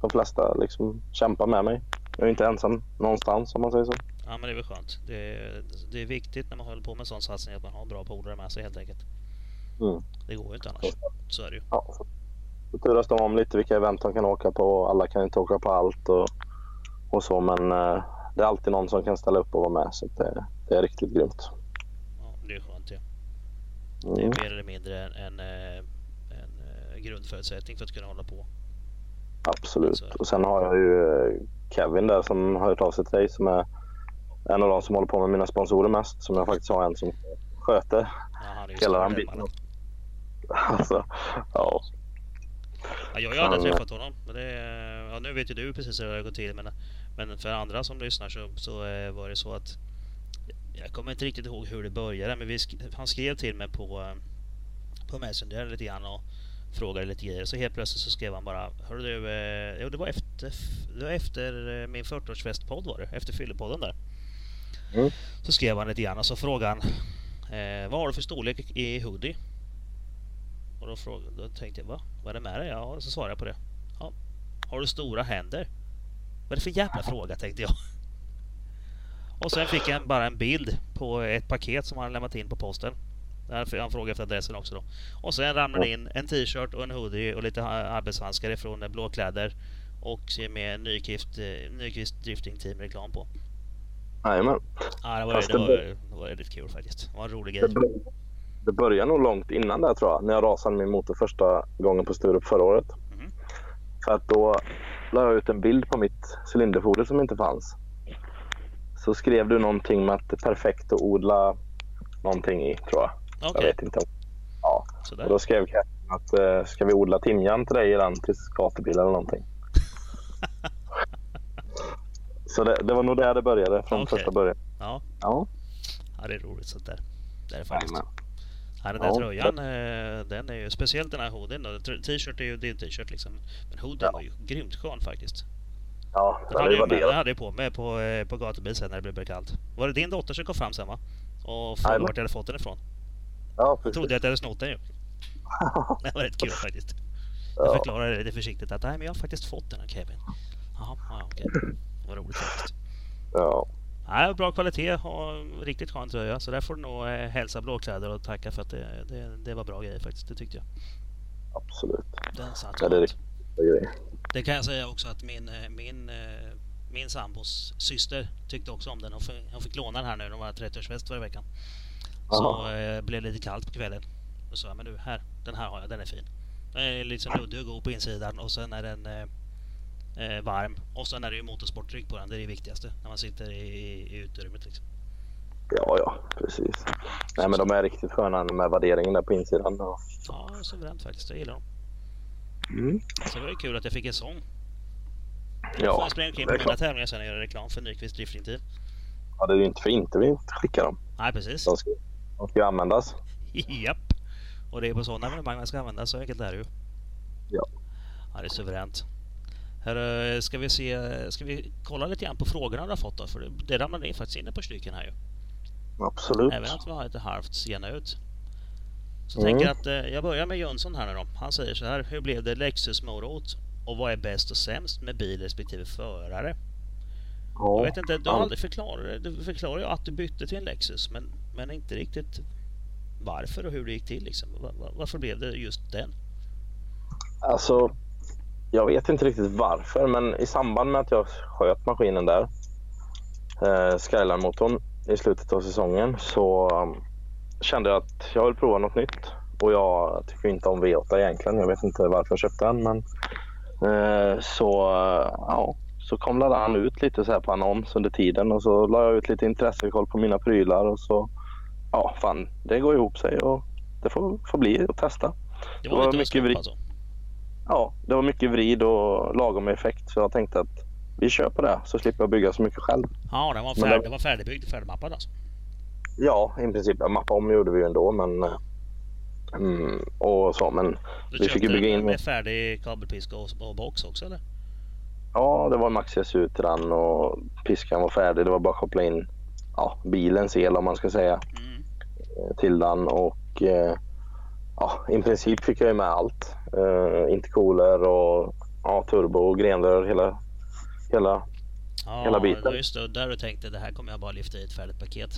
de flesta liksom kämpar med mig. Jag är inte ensam någonstans om man säger så. Ja men det är väl skönt. Det är, det är viktigt när man håller på med sån satsning att man har bra polare med sig helt enkelt. Mm. Det går ju inte annars. Så är det ju. Ja, så turas de om lite vilka event de kan åka på. Alla kan inte åka på allt och, och så men eh, det är alltid någon som kan ställa upp och vara med så det, det är riktigt grymt. Ja, det är skönt ja. Mm. Det är mer eller mindre en, en, eh, en eh, grundförutsättning för att kunna hålla på. Absolut. Så. Och sen har jag ju Kevin där som har hört av sig till dig som är en av de som håller på med mina sponsorer mest. Som jag faktiskt har en som sköter ja, hela den biten. Alltså, ja. ja. Jag har aldrig träffat honom. Men det, ja, nu vet ju du precis hur det har gått till. Men, men för andra som lyssnar så, så eh, var det så att jag kommer inte riktigt ihåg hur det började. Men vi, han skrev till mig på, eh, på Messenger lite grann och frågade lite grejer. Så helt plötsligt så skrev han bara Hörru du, eh, jo, det var efter, det var efter eh, min 40-årsfestpodd var det. Efter fyllepodden där. Mm. Så skrev han lite grann och så frågade han eh, Vad har du för storlek i hoodie? Och då, frågade, då tänkte jag, va? Vad är det med dig? Ja, och så svarade jag på det. Ja. Har du stora händer? Vad är det för jävla fråga tänkte jag. Och sen fick jag bara en bild på ett paket som han lämnat in på posten. Han frågade efter adressen också då. Och sen ramlade in en t-shirt och en hoodie och lite arbetshandskar ifrån Blåkläder. Och med Nyqvist, eh, Nyqvist Drifting Team reklam på. Jajamän. Ja, det var, det, var, det var väldigt kul faktiskt. Det var en rolig grej. Det, det började nog långt innan där tror jag. När jag rasade min motor första gången på Sturup förra året. Mm. För att då la jag ut en bild på mitt cylinderfoder som inte fanns. Så skrev du någonting med att det är perfekt att odla någonting i tror jag. Okay. Jag vet inte. Ja. Och då skrev Kevin att uh, ska vi odla timjan till dig i den till gatubil eller någonting. Så det, det, var nog där det började från okay. första början. Ja. ja. Ja, det är roligt sånt där. Det är det faktiskt. Amen. Ja, den där ja, tröjan, det... Eh, den är ju speciellt den här hoodien. T-shirt är ju din t-shirt liksom. Men hoodien ja. var ju grymt skön faktiskt. Ja, den hade, ju, den hade jag på mig på, eh, på gatubil sen när det blev kallt. Var det din dotter som kom fram sen va? Och frågade vart jag hade fått den ifrån? Ja. Jag trodde att jag hade snott den ju. det var rätt kul faktiskt. Jag ja. förklarade lite försiktigt att nej, men jag har faktiskt fått den av Kevin. Jaha, ja, okej. Det var roligt faktiskt. Ja. Nej, bra kvalitet och riktigt skön tröja. Så där får du nog eh, hälsa Blåkläder och tacka för att det, det, det, var bra grejer faktiskt. Det tyckte jag. Absolut. Den satt ja, det, är det, det kan jag säga också att min, eh, min, eh, min sambos syster tyckte också om den. Hon fick, hon fick låna den här nu. De var 30-årsfest förra veckan. Så eh, blev det lite kallt på kvällen. Då sa jag, men du, här, den här har jag, den är fin. Den är liksom luddig och god på insidan och sen är den eh, eh, varm. Och sen är det ju motorsporttryck på den, det är det viktigaste när man sitter i, i, utrymmet. Liksom. Ja, ja, precis. Nej, men de är riktigt sköna med värderingen där på insidan. Och... Ja, suveränt faktiskt. Jag gillar dem. Mm. Så det var ju kul att jag fick en sån. Jag får springa omkring på mina tävlingar sen och göra reklam för Nyqvist Drifting Team. Ja, det är ju inte för inte vi skickar dem. Nej, precis. De ska, de ska ju användas. Japp. Och det är på sådana evenemang man ska användas, så enkelt är det ju. Ja. Ja, det är suveränt. Här, ska vi se, ska vi kolla lite grann på frågorna du har fått då? För det, ramlade in faktiskt in par stycken här ju. Absolut. Även att vi har lite halvt sena ut. Så mm. tänker att eh, jag börjar med Jönsson här nu då. Han säger så här. Hur blev det Lexus Morot? Och vad är bäst och sämst med bil respektive förare? Ja, jag vet inte, du har aldrig förklarat Du förklarar ju att du bytte till en Lexus men, men inte riktigt varför och hur det gick till liksom. Varför blev det just den? Alltså, jag vet inte riktigt varför, men i samband med att jag sköt maskinen där, eh, Skyline-motorn, i slutet av säsongen så um, kände jag att jag vill prova något nytt. Och jag tycker inte om V8 egentligen. Jag vet inte varför jag köpte den, men Eh, så eh, ja, så kom han ut lite så här på annons under tiden och så la jag ut lite intressekoll på mina prylar och så ja, fan, det går ihop sig och det får, får bli att testa. Det var, det var mycket vrid. Alltså. Ja, det var mycket vrid och lagom effekt så jag tänkte att vi kör på det så slipper jag bygga så mycket själv. Ja, den var, färd, det... var färdigbyggd, färdigmappad alltså? Ja, i princip. Mappa om gjorde vi ju ändå, men mm, och så, men du vi fick ju bygga in med färdig kabelpiska och, och box också eller? Ja, det var Max SU till den och piskan var färdig. Det var bara att koppla in ja, bilens el om man ska säga mm. Till den och eh, ja, i princip fick jag ju med allt. Uh, intercooler och ja, turbo och grenrör, hela, hela, ja, hela biten. Ja, just det. Där du tänkte det här kommer jag bara lyfta i ett färdigt paket.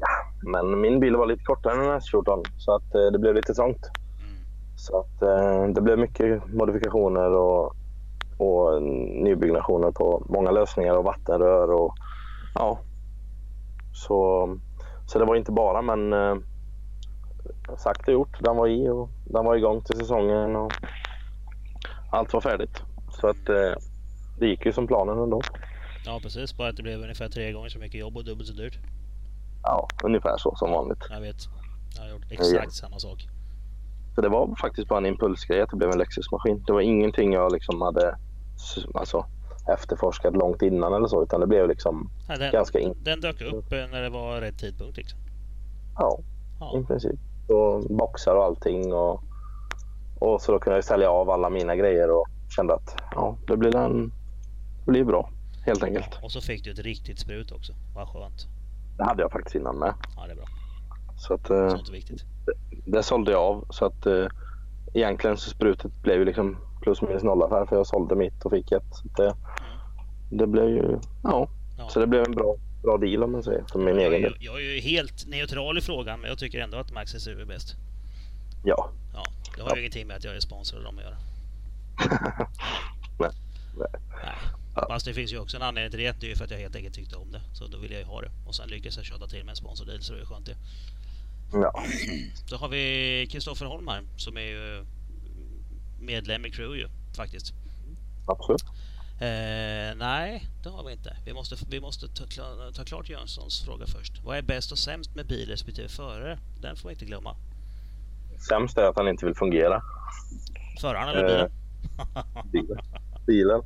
Ja, men min bil var lite kortare än en S14 så att uh, det blev lite trångt. Mm. Så att uh, det blev mycket modifikationer och, och nybyggnationer på många lösningar och vattenrör och ja. Så, så det var inte bara men sagt och gjort. Den var i och den var igång till säsongen och allt var färdigt. Så att eh, det gick ju som planen ändå. Ja precis, bara att det blev ungefär tre gånger så mycket jobb och dubbelt så dyrt. Ja, ungefär så som vanligt. Jag vet. Jag har gjort exakt ja. samma sak. Så det var faktiskt bara en impulsgrej att det blev en Lexus-maskin. Det var ingenting jag liksom hade alltså, efterforskat långt innan eller så utan det blev liksom ja, den, ganska in... Den dök upp när det var rätt tidpunkt liksom? Ja, ja. i princip och boxar och allting. Och, och så då kunde jag sälja av alla mina grejer och kände att ja, det blir, en, det blir bra helt enkelt. Och så fick du ett riktigt sprut också. Vad skönt. Det hade jag faktiskt innan med. Ja, det är bra. Så att, eh, Sånt är viktigt. Det, det sålde jag av så att eh, egentligen så sprutet blev ju liksom plus minus noll affär för jag sålde mitt och fick ett. Så det, det blev ju, ja. ja. Så det blev en bra bra deal om man säger, för min jag, egen del. Jag är ju helt neutral i frågan, men jag tycker ändå att Max SU är bäst. Ja. Ja, det har ja. ju ingenting med att jag är sponsor av dem att göra. nej. nej. nej. Ja. Fast det finns ju också en anledning till det. Det är ju för att jag helt enkelt tyckte om det. Så då vill jag ju ha det. Och sen lyckades jag köta till med en sponsordeal så det är skönt det. Ja. Så har vi Kristoffer Holm här som är ju medlem i Crew ju faktiskt. Absolut. Eh, nej, det har vi inte. Vi måste, vi måste ta, ta klart Jönssons fråga först. Vad är bäst och sämst med bil respektive förare? Den får vi inte glömma. Sämst är att han inte vill fungera. Föraren eller bilen? Eh, bilen. bilen.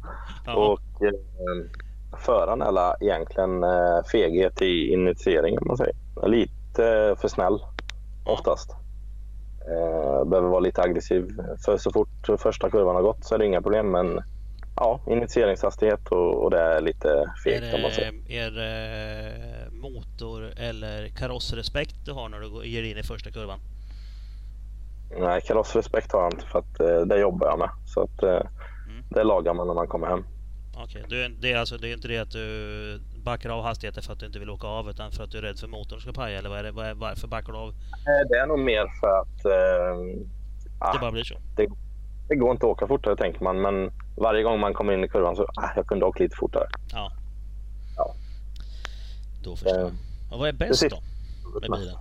Och eh, föraren är egentligen eh, feghet i initieringen man säger. Lite för snäll oftast. Eh, behöver vara lite aggressiv. För så fort första kurvan har gått så är det inga problem men ja, initieringshastighet och, och det är lite fegt om man säger. Är det motor eller karossrespekt du har när du ger in i första kurvan? Nej, karossrespekt har jag inte för att eh, det jobbar jag med. Så att eh, mm. det lagar man när man kommer hem. Okej, okay. det, är alltså, det är inte det att du backar av hastigheten för att du inte vill åka av utan för att du är rädd för motorn ska paja eller vad är det, vad är, varför backar du av? Det är nog mer för att... Eh, det bara blir så? Det, det går inte att åka fortare tänker man, men varje gång man kommer in i kurvan så ah, jag kunde åka lite fortare. Ja. ja. Då förstår jag. Och vad är bäst då med bilen?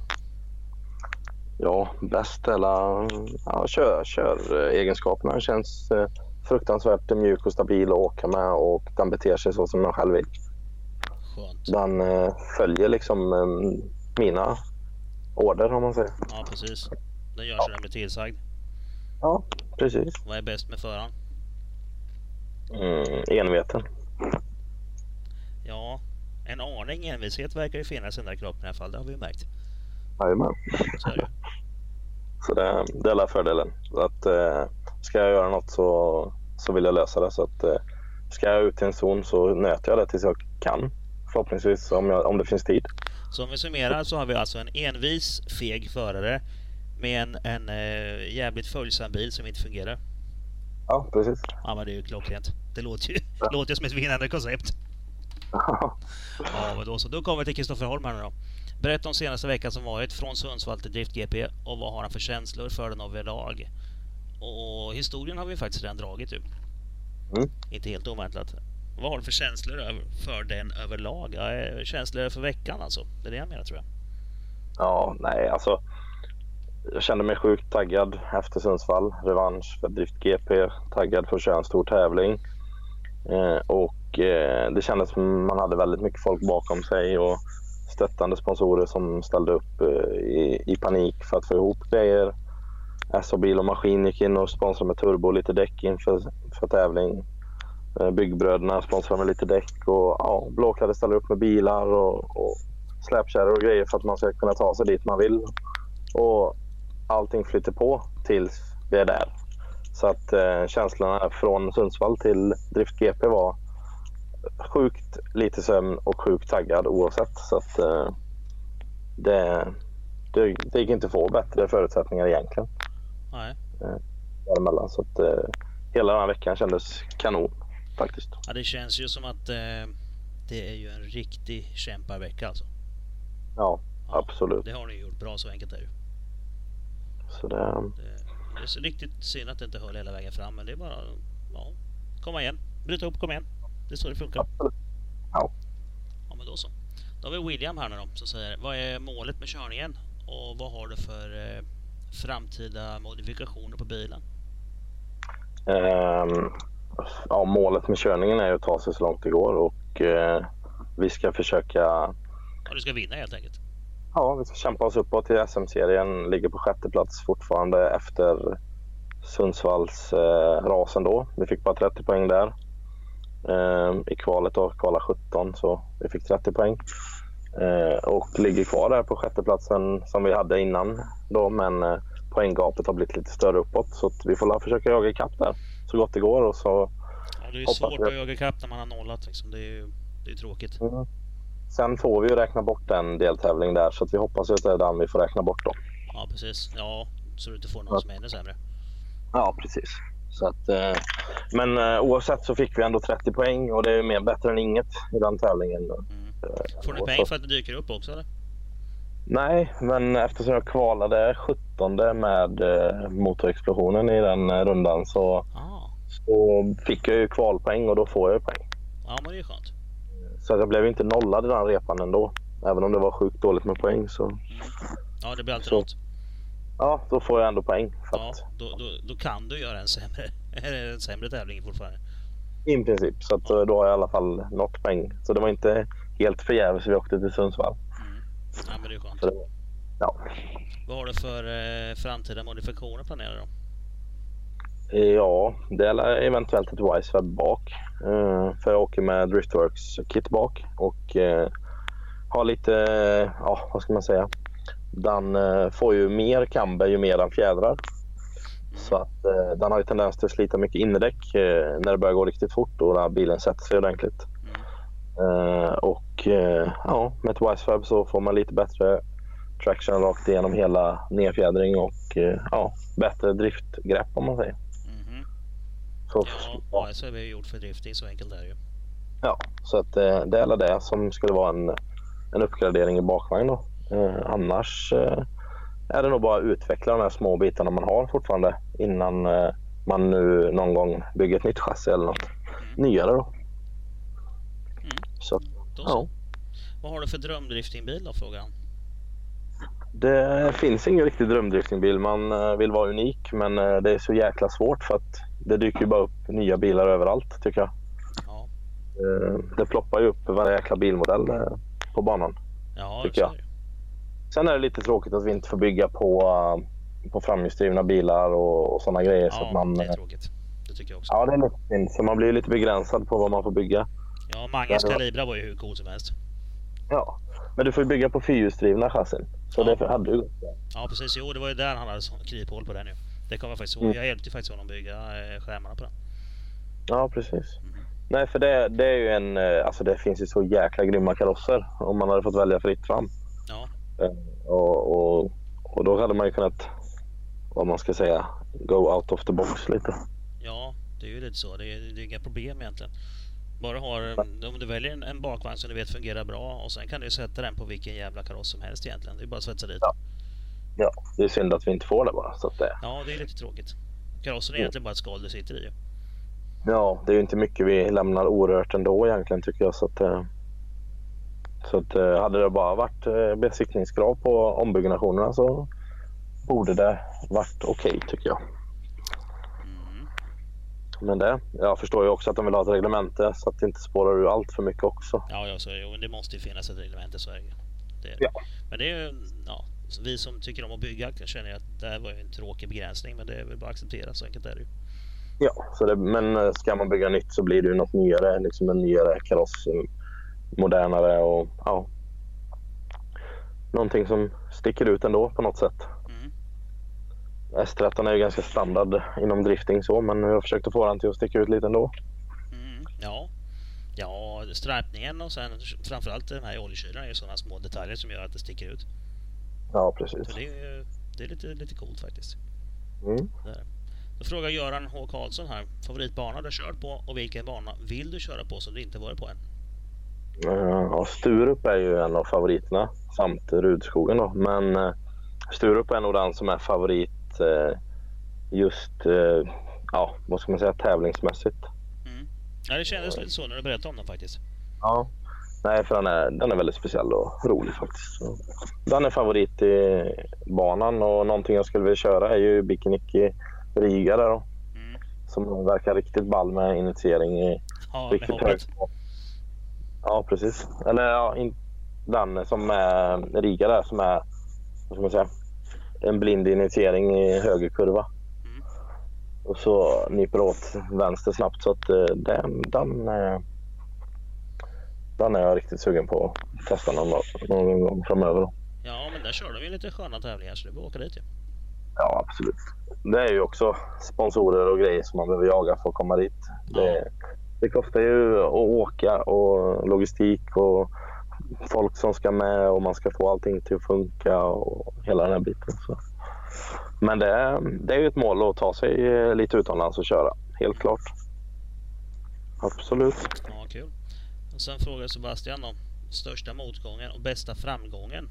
Ja, bäst eller ja, kör, kör egenskaperna. känns eh, fruktansvärt mjuk och stabil att åka med och den beter sig så som jag själv vill. Skönt. Den eh, följer liksom eh, mina order om man säger. Ja, precis. Den gör så ja. den blir tillsagd. Ja, precis. Vad är bäst med föraren? Mm, enveten. Ja, en aning envishet verkar ju finnas i den där kroppen i alla fall. Det har vi ju märkt. Jajamän. Så är det. Så det, det är alla fördelen. Att, eh, ska jag göra något så, så vill jag lösa det. Så att, eh, ska jag ut till en zon så nöter jag det tills jag kan. Förhoppningsvis om, jag, om det finns tid. Så om vi summerar så har vi alltså en envis, feg förare med en, en äh, jävligt följsam bil som inte fungerar. Ja, precis. Ja, men det är ju klockrent. Det låter ju ja. låter som ett vinnande koncept. ja, men då så. Då kommer vi till Kristoffer Holm här nu då. Berätta om senaste veckan som varit från Sundsvall till Drift GP och vad har han för känslor för den överlag? Och historien har vi faktiskt redan dragit ju. Mm. Inte helt oväntat. Vad har du för känslor för den överlag? Ja, eh, känslor för veckan alltså. Det är det jag menar tror jag. Ja, nej alltså jag kände mig sjukt taggad efter Sundsvall. Revansch för Drift GP. Taggad för att köra en stor tävling. Eh, och eh, det kändes som man hade väldigt mycket folk bakom sig och stöttande sponsorer som ställde upp eh, i, i, panik för att få ihop grejer. SH Bil och Maskin gick in och sponsrade med turbo och lite däck inför för tävling. Eh, Byggbröderna sponsrade med lite däck och ja, Blåkläder ställer upp med bilar och, och släpkärror och grejer för att man ska kunna ta sig dit man vill. Och allting flyter på tills vi är där. Så att eh, känslorna från Sundsvall till Drift GP var sjukt lite sömn och sjukt taggad oavsett. Så att eh, det, det, det gick inte att få bättre förutsättningar egentligen. Nej. Eh, däremellan. Så att eh, hela den här veckan kändes kanon faktiskt. Ja, det känns ju som att eh, det är ju en riktig kämparvecka alltså. Ja, ja, absolut. Det har ni gjort bra, så enkelt är det så det... det... Det är så riktigt synd att det inte höll hela vägen fram, men det är bara ja, komma igen. Bryta upp, kom igen. Det är så det funkar. Ja. Ja, men då så. Då har vi William här nu då, som säger vad är målet med körningen och vad har du för eh, framtida modifikationer på bilen? Um, ja, målet med körningen är att ta sig så långt det går och uh, vi ska försöka... Ja, du ska vinna helt enkelt. Ja, vi ska kämpa oss uppåt till SM-serien. Ligger på sjätte plats fortfarande efter Sundsvalls eh, rasen då. Vi fick bara 30 poäng där. Eh, I kvalet då, kvala 17, så vi fick 30 poäng. Eh, och ligger kvar där på sjätteplatsen som vi hade innan då, men eh, poänggapet har blivit lite större uppåt. Så vi får försöka jaga ikapp där så gott det går. Och så ja, det är svårt att jaga ikapp när man har nollat. Liksom. Det är ju det är tråkigt. Mm. Sen får vi ju räkna bort en deltävling där så att vi hoppas att det är den vi får räkna bort då. Ja precis. Ja, så du inte får någon ja. som är ännu sämre. Ja precis. Så att, eh, men eh, oavsett så fick vi ändå 30 poäng och det är mer bättre än inget i den tävlingen. Mm. Eh, får ni poäng för att det dyker upp också eller? Nej, men eftersom jag kvalade 17 med eh, motorexplosionen i den rundan så, ah. Så fick jag ju kvalpoäng och då får jag poäng. Ja, men det är skönt. Så jag blev inte nollad i den repan ändå. Även om det var sjukt dåligt med poäng. Så... Mm. Ja, det blir alltid så... något. Ja, då får jag ändå poäng. ja, då, då, då, kan du göra en sämre, en sämre tävling fortfarande. I princip, så att, då har jag i alla fall nått poäng. Så det var inte helt förgäves vi åkte till Sundsvall. Mm. Ja, men det är skönt. Det, ja. Vad har du för eh, framtida modifikationer planerade då? Eh, ja, det är eventuellt ett Wiseweb bak. Uh, för jag åker med Driftworks kit bak och uh, har lite, ja vad ska man säga. Den uh, får ju mer camber ju mer den fjädrar. Så att den har ju tendens till att slita mycket innerdäck när det börjar gå riktigt fort och när bilen sätter sig ordentligt. och ja, med ett Wiseweb så får man lite bättre traction rakt igenom hela nedfjädring och ja, bättre driftgrepp om man säger. Så, ja, ASV är gjort för drifting, så enkelt är det ju. Ja, så att eh, det är det som skulle vara en, en uppgradering i bakvagn då. Eh, annars eh, är det nog bara att utveckla de här små bitarna man har fortfarande innan eh, man nu någon gång bygger ett nytt chassi eller något mm. nyare då. Mm. Så, då så. Ja. Vad har du för drömdriftingbil då, frågan? Det finns ingen riktig drömdriftingbil. Man eh, vill vara unik men eh, det är så jäkla svårt för att det dyker ju bara upp nya bilar överallt tycker jag. Ja. Eh, det ploppar ju upp varje jäkla bilmodell på banan. Ja, tycker jag. Sen är det lite tråkigt att vi inte får bygga på, på framhjulsdrivna bilar och, och sådana grejer. Ja, så att man, det är tråkigt. Det tycker jag också. Ja, det är lite synd. Så man blir lite begränsad på vad man får bygga. Ja, Manges Calibra var ju hur cool som helst. Ja, men du får ju bygga på fyrhjulsdrivna chassin. Så ja. det hade du Ja, precis. Jo, det var ju där han hade kryphål på den ju. Det kommer jag faktiskt ihåg. Mm. Jag hjälpte faktiskt honom bygga eh, skärmarna på den. Ja, precis. Mm. Nej, för det, det är ju en... Eh, alltså det finns ju så jäkla grymma karosser om man hade fått välja fritt fram. Ja. Eh, och, och, och då hade man ju kunnat, vad man ska säga, go out of the box lite. Ja, det är ju lite så. Det är, det är inga problem egentligen. Bara har, om du väljer en, en bakvagn som du vet fungerar bra och sen kan du sätta den på vilken jävla kaross som helst egentligen. Det är bara att svetsa dit. Ja. Ja, det är synd att vi inte får det bara. Så att det... Ja, det är lite tråkigt. Karossen är mm. egentligen bara ett skal du sitter i. Ja, det är ju inte mycket vi lämnar orört ändå egentligen tycker jag. Så att, eh, så att, eh, hade det bara varit eh, besiktningskrav på ombyggnationerna så borde det varit okej okay, tycker jag. Mm. Men det, jag förstår ju också att de vill ha ett reglemente så att det inte spårar ur allt för mycket också. Ja, ja så, jo, det måste ju finnas ett reglemente så är det, det ja. Men det är ju, ja, vi som tycker om att bygga känner att det här var en tråkig begränsning men det är väl bara att acceptera, så enkelt är det ju. Ja, så det, men eh, ska man bygga nytt så blir det ju något nyare, liksom en nyare kaross, modernare och ja, någonting som sticker ut ändå på något sätt. Mm. S13 är ju ganska standard inom drifting så, men vi har försökt att få den till att sticka ut lite ändå. Mm, ja. ja, sträpningen och sen framförallt de här oljekylarna är ju sådana små detaljer som gör att det sticker ut. Ja, precis. Det är, det är lite, lite coolt faktiskt. Mm. Då frågar Göran H Karlsson här. Favoritbana du kört på och vilken bana vill du köra på som du inte varit på än? Ja, Sturup är ju en av favoriterna samt Rudskogen då. Men eh, Sturup är nog den som är favorit eh, just, eh, ja vad ska man säga, tävlingsmässigt. Mm. Ja, det kändes lite så när du berättade om den faktiskt. Ja, nej för den är, den är väldigt speciell och rolig faktiskt. Så, den är favorit i banan och någonting jag skulle vilja köra är ju Bikiniki Riga där då. Mm. Som verkar riktigt ball med initiering i ja, riktigt hög Ja, precis. Eller ja, in, den som är Riga där som är, vad ska man säga, en blind initiering i höger kurva. Mm. Och så nyper åt vänster snabbt så att eh, den, den, eh, den är jag riktigt sugen på att testa någon, någon gång framöver. Ja, men där kör de ju lite sköna tävlingar så det att åka dit ju. Ja, absolut. Det är ju också sponsorer och grejer som man behöver jaga för att komma dit. Ja. Det, det kostar ju att åka och logistik och folk som ska med och man ska få allting till att funka och hela den här biten. Så. Men det det är ju ett mål att ta sig lite utomlands och köra, helt klart. Absolut. Ja, kul. Och sen frågar Sebastian om största motgången och bästa framgången.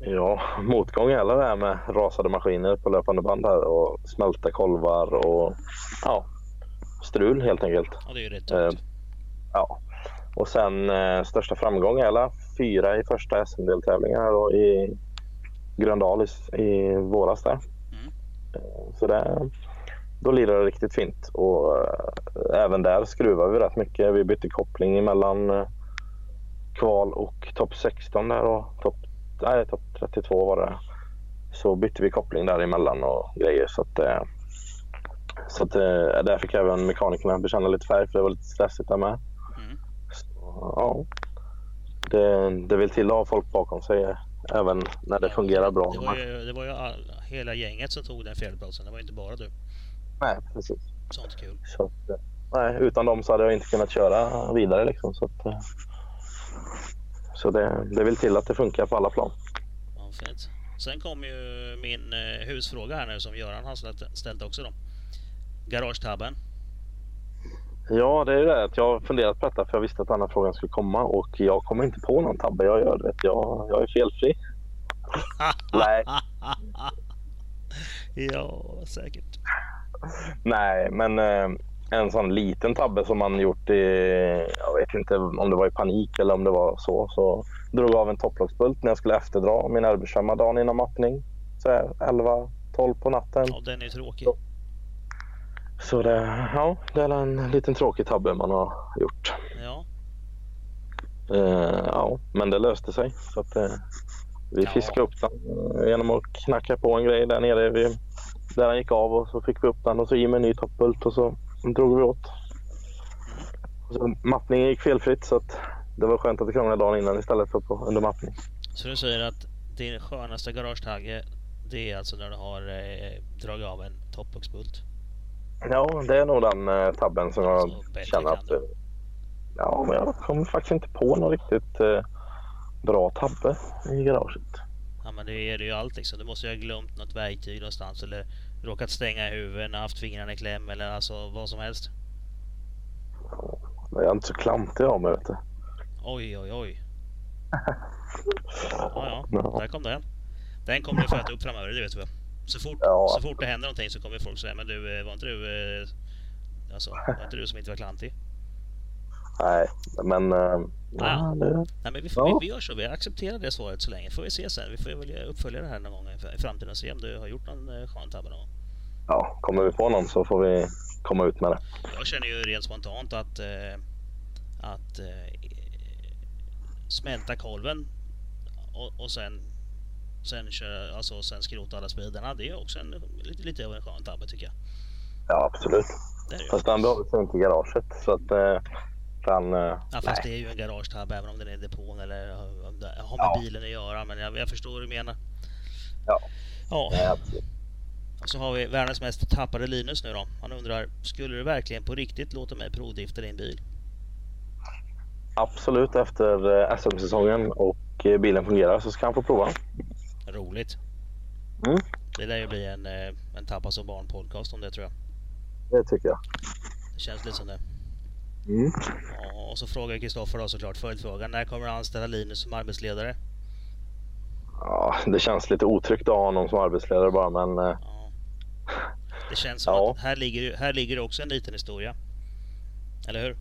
Ja, motgång eller det här med rasade maskiner på löpande band här och smälta kolvar och ja, strul helt enkelt. Ja, det är ju rätt eh, Ja. Och sen eh, största framgång är fyra i första SM-deltävlingen i Gröndal i, i våras där. Mm. Eh, så det, då lirar det riktigt fint och eh, även där skruvar vi rätt mycket. Vi bytte koppling mellan eh, kval och topp 16 där och topp nej, top 32 var det. Så bytte vi koppling däremellan och grejer så att eh, så att, där fick även mekanikerna bekänna lite färg för det var lite stressigt där med. Mm. Så, ja. Det, det vill till att ha folk bakom sig även när det ja, fungerar bra. Det var ju, det var ju all, hela gänget som tog den fjärdeplatsen. Det var inte bara du. Nej, precis. Sånt kul. Så att, eh, nej, utan dem så hade jag inte kunnat köra vidare liksom. Så, att, eh, så det, det vill till att det funkar på alla plan. Ja, fint. Sen kom ju min husfråga här nu som Göran har ställt också då. Garagetabben? Ja, det är det att jag har funderat på detta för jag visste att den här frågan skulle komma och jag kommer inte på någon tabbe jag gör. Vet. Jag, jag är felfri. Nej. ja, säkert. Nej, men eh, en sån liten tabbe som man gjort i, jag vet inte om det var i panik eller om det var så, så drog av en topplocksbult när jag skulle efterdra min arbetsskärma dagen innan mappning. Så 11-12 på natten. Ja, den är tråkig. Så, så det, ja, det är en liten tråkig tabbe man har gjort. Ja. Uh, ja, men det löste sig. Så att, uh, vi ja. fiskade upp den genom att knacka på en grej där nere vid, där den gick av och så fick vi upp den och så i med en ny toppbult och så drog vi åt. Så mappningen gick felfritt så att det var skönt att det krånglade dagen innan istället för på, under mappning. Så du säger att din skönaste garagetagge det är alltså när du har eh, dragit av en toppboxbult? Ja, det är nog den eh, tabben som jag känner att... Eh, ja, men jag kommer faktiskt inte på någon riktigt eh, bra tabbe i garaget. Men det är det ju allt liksom. Du måste ju ha glömt något verktyg någonstans eller råkat stänga huvudet, haft fingrarna i kläm eller alltså vad som helst. Jag är inte så klantig av mig vet du. Oj, oj, oj. Ja, ja, där kom den. Den kommer du få äta upp framöver, det vet du? Så fort, ja. så fort det händer någonting så kommer folk säga, men du, eh, var inte du, eh, alltså, var inte du som inte var klantig? Nej, men... Uh, ja, det... Nej, men vi, ja. vi, vi gör så. Vi accepterar det svaret så länge. får vi se sen. Vi får väl uppfölja det här någon gång i framtiden och se om du har gjort någon uh, skön tabbe någon gång. Ja, kommer vi på någon så får vi komma ut med det. Jag känner ju rent spontant att, uh, att uh, smälta kolven och, och sen sen, kör, alltså, sen skrota alla speederna. Det är också en, lite, lite av en skön tabbe tycker jag. Ja, absolut. Fast den behöver inte i garaget. Så att, eh, den, eh, ja, fast det är ju en garagetab även om den är depån eller har med ja. bilen att göra. Men jag, jag förstår vad du menar. Ja. ja. Och så har vi världens mest tappade Linus nu då. Han undrar, skulle du verkligen på riktigt låta mig provdrifta din bil? Absolut, efter eh, SM-säsongen och eh, bilen fungerar så ska han få prova. Roligt. Mm. Det lär ju bli en, eh, en Tappas och barn podcast om det tror jag. Det tycker jag. Det känns lite som det. Mm. Och så frågar Kristoffer då såklart följdfrågan. När kommer du anställa Linus som arbetsledare? Ja, det känns lite otryggt att ha honom som arbetsledare bara men... Ja. Det känns som ja. att här ligger, här ligger också en liten historia. Eller hur?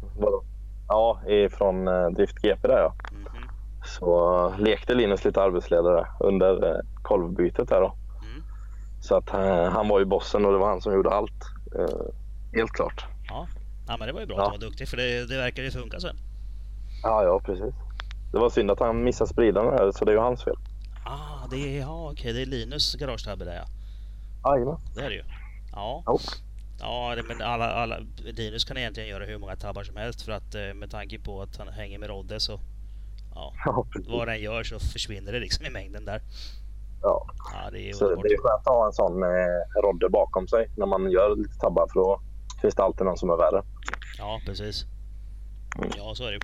Ja, ifrån eh, Drift GP där ja. Mm -hmm. Så lekte Linus lite arbetsledare under eh, kolvbytet där då. Mm. Så att eh, han var ju bossen och det var han som gjorde allt. helt klart. Ja, ja men det var ju bra ja. att han var duktig för det, det verkar ju funka sen. Ja, ja precis. Det var synd att han missade spridaren här så det är ju hans fel. Ah, det är, ja, okej, det är Linus garagetabbe där ja. Jajamän. Det är det ju. Ja. Oh. Ja, men alla, alla, Linus kan egentligen göra hur många tabbar som helst för att eh, med tanke på att han hänger med Rodde så ja, ja vad den gör så försvinner det liksom i mängden där. Ja, ja det är så det är skönt att ha en sån med Rodde bakom sig när man gör lite tabbar för då finns det alltid någon som är värre. Ja, precis. Mm. Ja, så är det.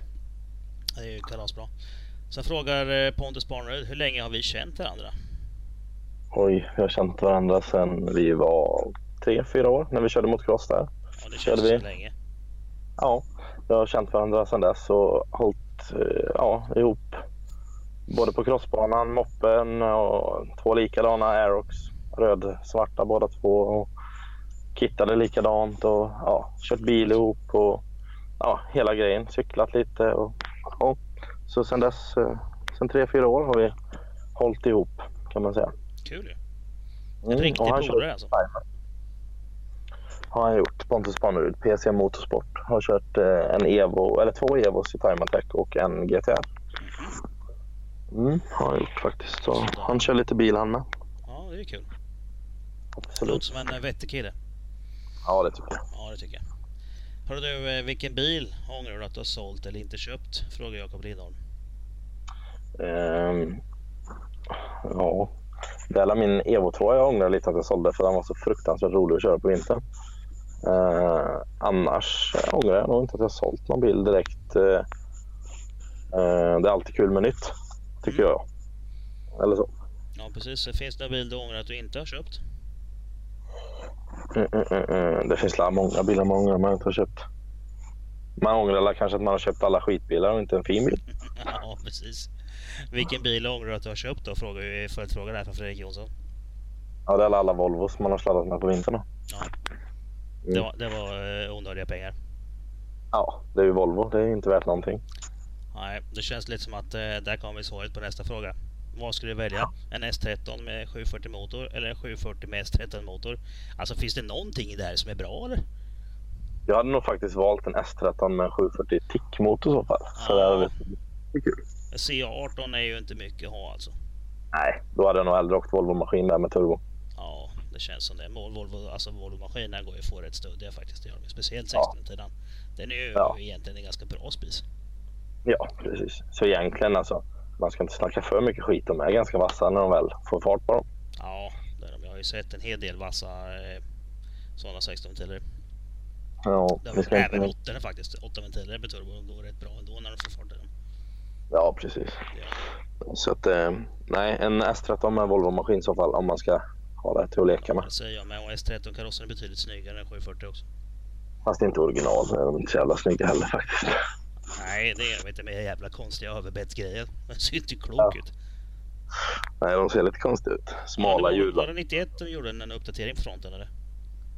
Det är ju kalasbra. Sen frågar eh, Pontus Barnerud, hur länge har vi känt varandra? Oj, vi har känt varandra sedan vi var tre, fyra år när vi körde motocross där. Ja, det känns vi. så länge. Ja, vi har känt varandra sedan dess och hållit eh, ja, ihop både på crossbanan, moppen och två likadana Aerox. Röd-svarta båda två. Och kittade likadant och ja, kört bil ihop och ja, hela grejen. Cyklat lite och ja. Så sen dess, eh, sen tre, fyra år har vi hållit ihop kan man säga. Kul ju. Mm, en riktig polare alltså. Har han gjort. Pontus Spannerud, PC Motorsport. Har kört eh, en Evo, eller två Evos i Time Attack och en GTR. Mm, har han gjort faktiskt. Så han kör lite bil han med. Ja, det är kul. Absolut. Låter som en eh, vettig kille. Ja, det tycker jag. Ja, det tycker jag. Hörru du, eh, vilken bil ångrar du att du har sålt eller inte köpt? Frågar Jakob Lindholm. Um, ja, det är min Evo 2 jag ångrar lite att jag sålde för den var så fruktansvärt rolig att köra på vintern. Uh, annars ångrar jag nog inte att jag sålt någon bil direkt. Uh, uh, det är alltid kul med nytt, tycker mm. jag. Eller så. Ja, precis. Finns det en bil du ångrar att du inte har köpt? Mm, mm, mm, det finns många bilar man ångrar man inte har köpt. Man ångrar kanske att man har köpt alla skitbilar och inte en fin bil. ja, precis. Vilken bil ångrar du att du har köpt då? Frågar ju följdfråga där från Fredrik Jonsson. Ja, det är alla Volvos man har sladdat med på vintern. Då. Ja. Mm. Det var, det var eh, onödiga pengar. Ja, det är ju Volvo. Det är inte värt någonting. Nej, det känns lite som att eh, där kommer svaret på nästa fråga. Vad skulle du välja? En S13 med 740 motor eller en 740 med S13 motor? Alltså finns det någonting i det här som är bra eller? Jag hade nog faktiskt valt en S13 med 740 tickmotor i så fall. Så ja. det är kul. CA18 är ju inte mycket att ha alltså. Nej, då hade jag nog hellre åkt Volvo-maskin där med turbo. Ja, det känns som det. Volvo, alltså Volvo-maskinerna går ju att få rätt stödiga faktiskt. Det Speciellt 16-sidan. Ja. Den är ju ja. egentligen en ganska bra spis. Ja, precis. Så egentligen alltså, man ska inte snacka för mycket skit. De är ganska vassa när de väl får fart på dem. Ja, det är de. Jag har ju sett en hel del vassa eh, sådana 16 ventiler. Ja, det var även inte... 8 faktiskt. 8 ventiler med turbo. De går rätt bra ändå när de får fart i dem. Ja, precis. Ja. Så att, eh, nej, en S13 med Volvo-maskin i så fall om man ska ha det till att leka med. Det säger jag med. Och S13-karossen är betydligt snyggare än 740 också. Fast inte original. De är inte så jävla snygga heller faktiskt. Nej, det är de inte med jävla konstiga överbäddsgrejer. De ser inte klok ja. ut. Nej, de ser lite konstiga ut. Smala hjul. Var det 91 de gjorde en uppdatering på fronten eller?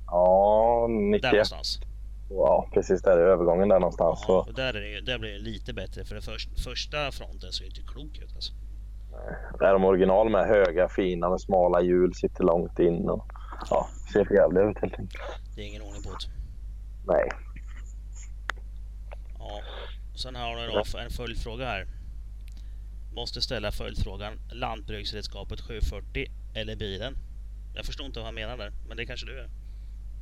Ja, 91. Där någonstans. ja, precis där i övergången där någonstans. Ja, så. där, är det, där blir det lite bättre för den först, första fronten ser inte klok ut alltså. Är de original med höga, fina, med smala hjul, sitter långt in och ja, ser för jävligt ut helt enkelt. Det är ingen ordning på det. Nej. Ja. Sen har då en följdfråga här. Måste ställa följdfrågan. Lantbruksredskapet 740 eller bilen? Jag förstår inte vad han menar där, men det kanske du gör?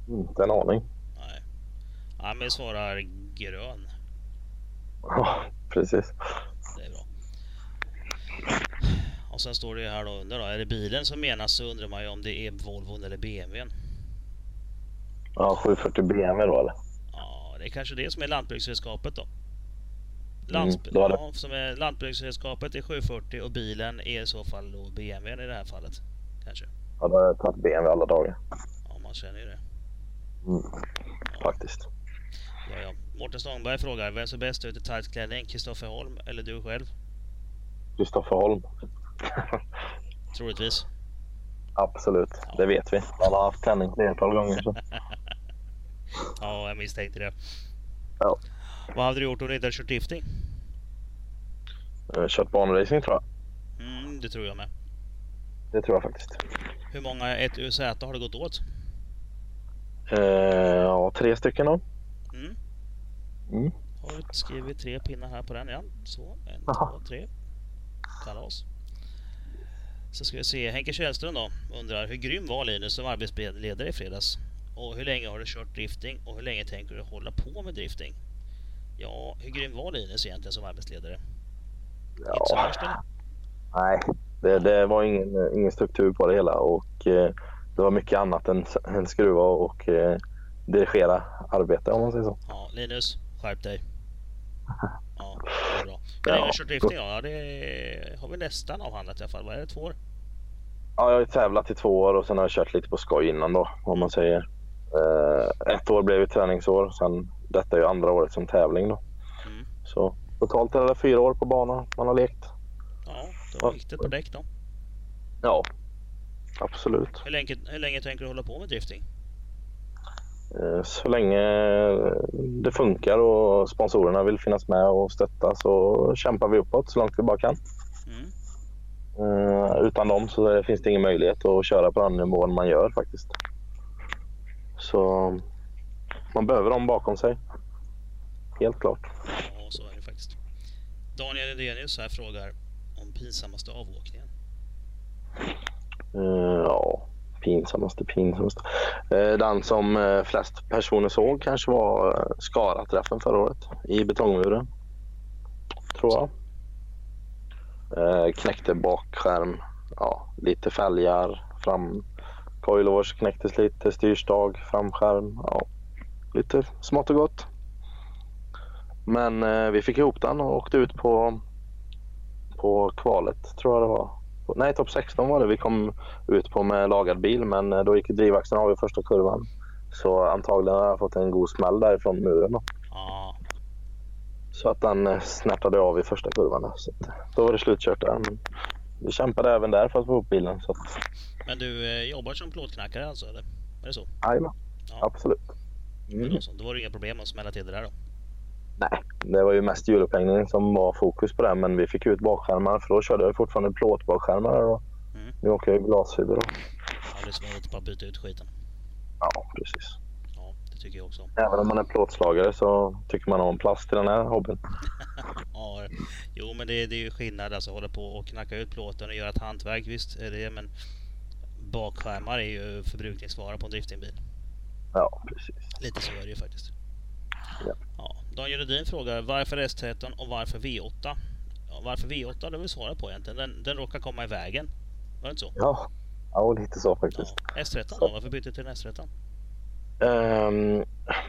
Inte en aning. Nej. Ami svarar grön. Ja, precis. Det är bra. Och sen står det ju här då under då. Är det bilen som menas så undrar man ju om det är Volvon eller BMWn. Ja, 740 BMW då eller? Ja, det är kanske det som är lantbruksredskapet då. Mm, Landsb- ja, som är lantbruksredskapet är 740 och bilen är i så fall då BMWn i det här fallet. Kanske. Ja, då har jag tagit BMW alla dagar. Ja, man känner ju det. Mm, faktiskt. Ja, ja. Mårten Stångberg frågar, vem ser bäst ut i tight klänning? Kristoffer Holm eller du själv? Kristoffer Holm. Troligtvis. Absolut, det vet vi. Han har haft klänning flertal gånger. Så. Ja, jag misstänkte det. Ja. Vad hade du gjort om du inte hade kört drifting? Har Kört banracing tror jag. Mm, det tror jag med. Det tror jag faktiskt. Hur många 1 UZ har det gått åt? Eh, ja, tre stycken då. Mm. Mm. Har skrivit tre pinnar här på den? Ja, så. En, Jaha. två, tre. Kalas. Så ska vi se. Henke Källström då undrar hur grym var Linus som arbetsledare i fredags? Och hur länge har du kört drifting och hur länge tänker du hålla på med drifting? Ja, hur grym var Linus egentligen som arbetsledare? Inte så Ja, värst eller? nej, det, det var ingen, ingen struktur på det hela och eh, det var mycket annat än, än skruva och eh, dirigera arbete om man säger så. Ja, Linus, skärp dig. Ja, det är bra. Hur länge har du kört drifting då? Ja, det har vi nästan avhandlat i alla fall. Vad är det, två år? Ja, jag har tävlat i två år och sen har jag kört lite på skoj innan då, om man säger. Eh, ett år blev ju träningsår, sen detta är ju andra året som tävling då. Mm. Så totalt är det fyra år på banan man har lekt. Ja, det var viktigt på däck då. Ja, absolut. Hur länge, hur länge tänker du hålla på med drifting? Eh, Så länge det funkar och sponsorerna vill finnas med och stötta så kämpar vi uppåt så långt vi bara kan. Mm. Eh, Utan dem så finns det ingen möjlighet att köra på den nivån man gör faktiskt. Så man behöver dem bakom sig. Helt klart. Ja, så är det faktiskt. Daniel Edenius här frågar om pinsammaste avåkningen. Eh, Ja, pinsammaste, pinsammaste. Eh, Den som eh, flest personer såg kanske var Skara-träffen förra året i betongmuren. Tror jag. Knäckte bakskärm, ja, lite fälgar, fram coilovers knäcktes lite, styrstag, framskärm, ja, lite smått och gott. Men eh, vi fick ihop den och åkte ut på, på kvalet tror jag det var. Nej, topp 16 var det vi kom ut på med lagad bil men eh, då gick drivaxeln av i första kurvan. Så antagligen har jag fått en god smäll därifrån muren. Då. Ja, Så att den eh, snärtade av i första kurvan. Då, så eh, då var det slutkört där. Men vi kämpade även där för att få ihop bilen. Så att, men du eh, jobbar som plåtknackare alltså, eller? Är det så? jajamän, Ja. absolut. Mm. Då, var det inga problem att smälla till det där då? Nej, det var ju mest hjulupphängning som var fokus på det. Men vi fick ut bakskärmar för då körde jag fortfarande plåtbakskärmar. Då. Mm. Nu åker jag glasfiber. Då. Ja, det är smidigt bara att byta ut skiten. Ja, precis. Ja, det tycker jag också. Även om man är plåtslagare så tycker man om plast i den här hobbyn. Ja, jo men det, det är ju skillnad alltså hålla på och knacka ut plåten och göra ett hantverk, visst är det men bakskärmar är ju förbrukningsvara på en driftingbil. Ja, precis. Lite så är det ju faktiskt. Ja. Ja, Daniel Rudin frågar varför S13 och varför V8? Ja, varför V8 det har vi svarat på egentligen. Den, den råkar komma i vägen. Var det inte så? Ja, ja lite så faktiskt. Ja. S13 då? Varför bytte du till en S13? Ehm,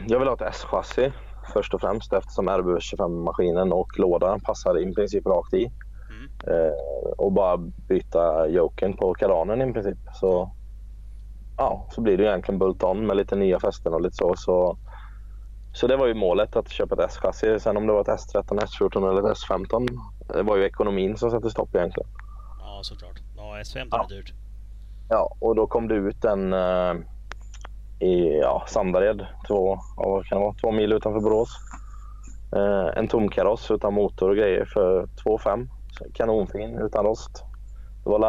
jag vill ha ett S-chassi först och främst eftersom RB25-maskinen och lådan passar i princip rakt i. Mm. Ehm, och bara byta joken på karanen i princip. Så, ja, så blir det egentligen bolt-on med lite nya fästen och lite så. så. Så det var ju målet att köpa ett S-chassi. Sen om det var ett S13, S14 eller ett S15. Det var ju ekonomin som satte stopp egentligen. Ja, såklart. Ja, S15 Ja. är dyrt. Ja, och då kom det ut en, eh, i ja, Sandared, två, vad kan det vara, två mil utanför Borås. Eh, en tom kaross utan motor och grejer för 2 5 Kanonfin utan rost. Det var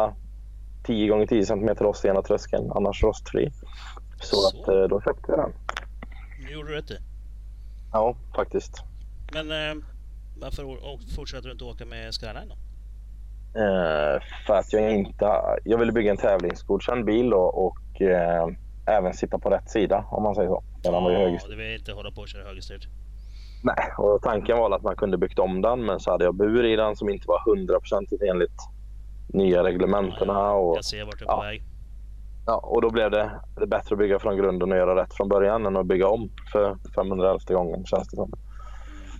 10 gånger 10 cm rost i ena tröskeln, annars rostfri. Så, Så. Att, eh, då köpte vi den. Nu gjorde du rätt i. Ja, faktiskt. Men eh, varför fortsätter du inte åka med Skyline då? Eh, för att jag inte... Jag ville bygga en tävlingsgodkänd bil då, och eh, även sitta på rätt sida om man säger så. Ja, var du vill inte hålla på och köra högerstyrt? Nej, och tanken var att man kunde byggt om den men så hade jag bur i den som inte var hundraprocentigt enligt nya reglementena. Och, jag ser vart du är på väg. Ja, och då blev det, det bättre att bygga från grunden och göra rätt från början än att bygga om för 511 gången känns det som.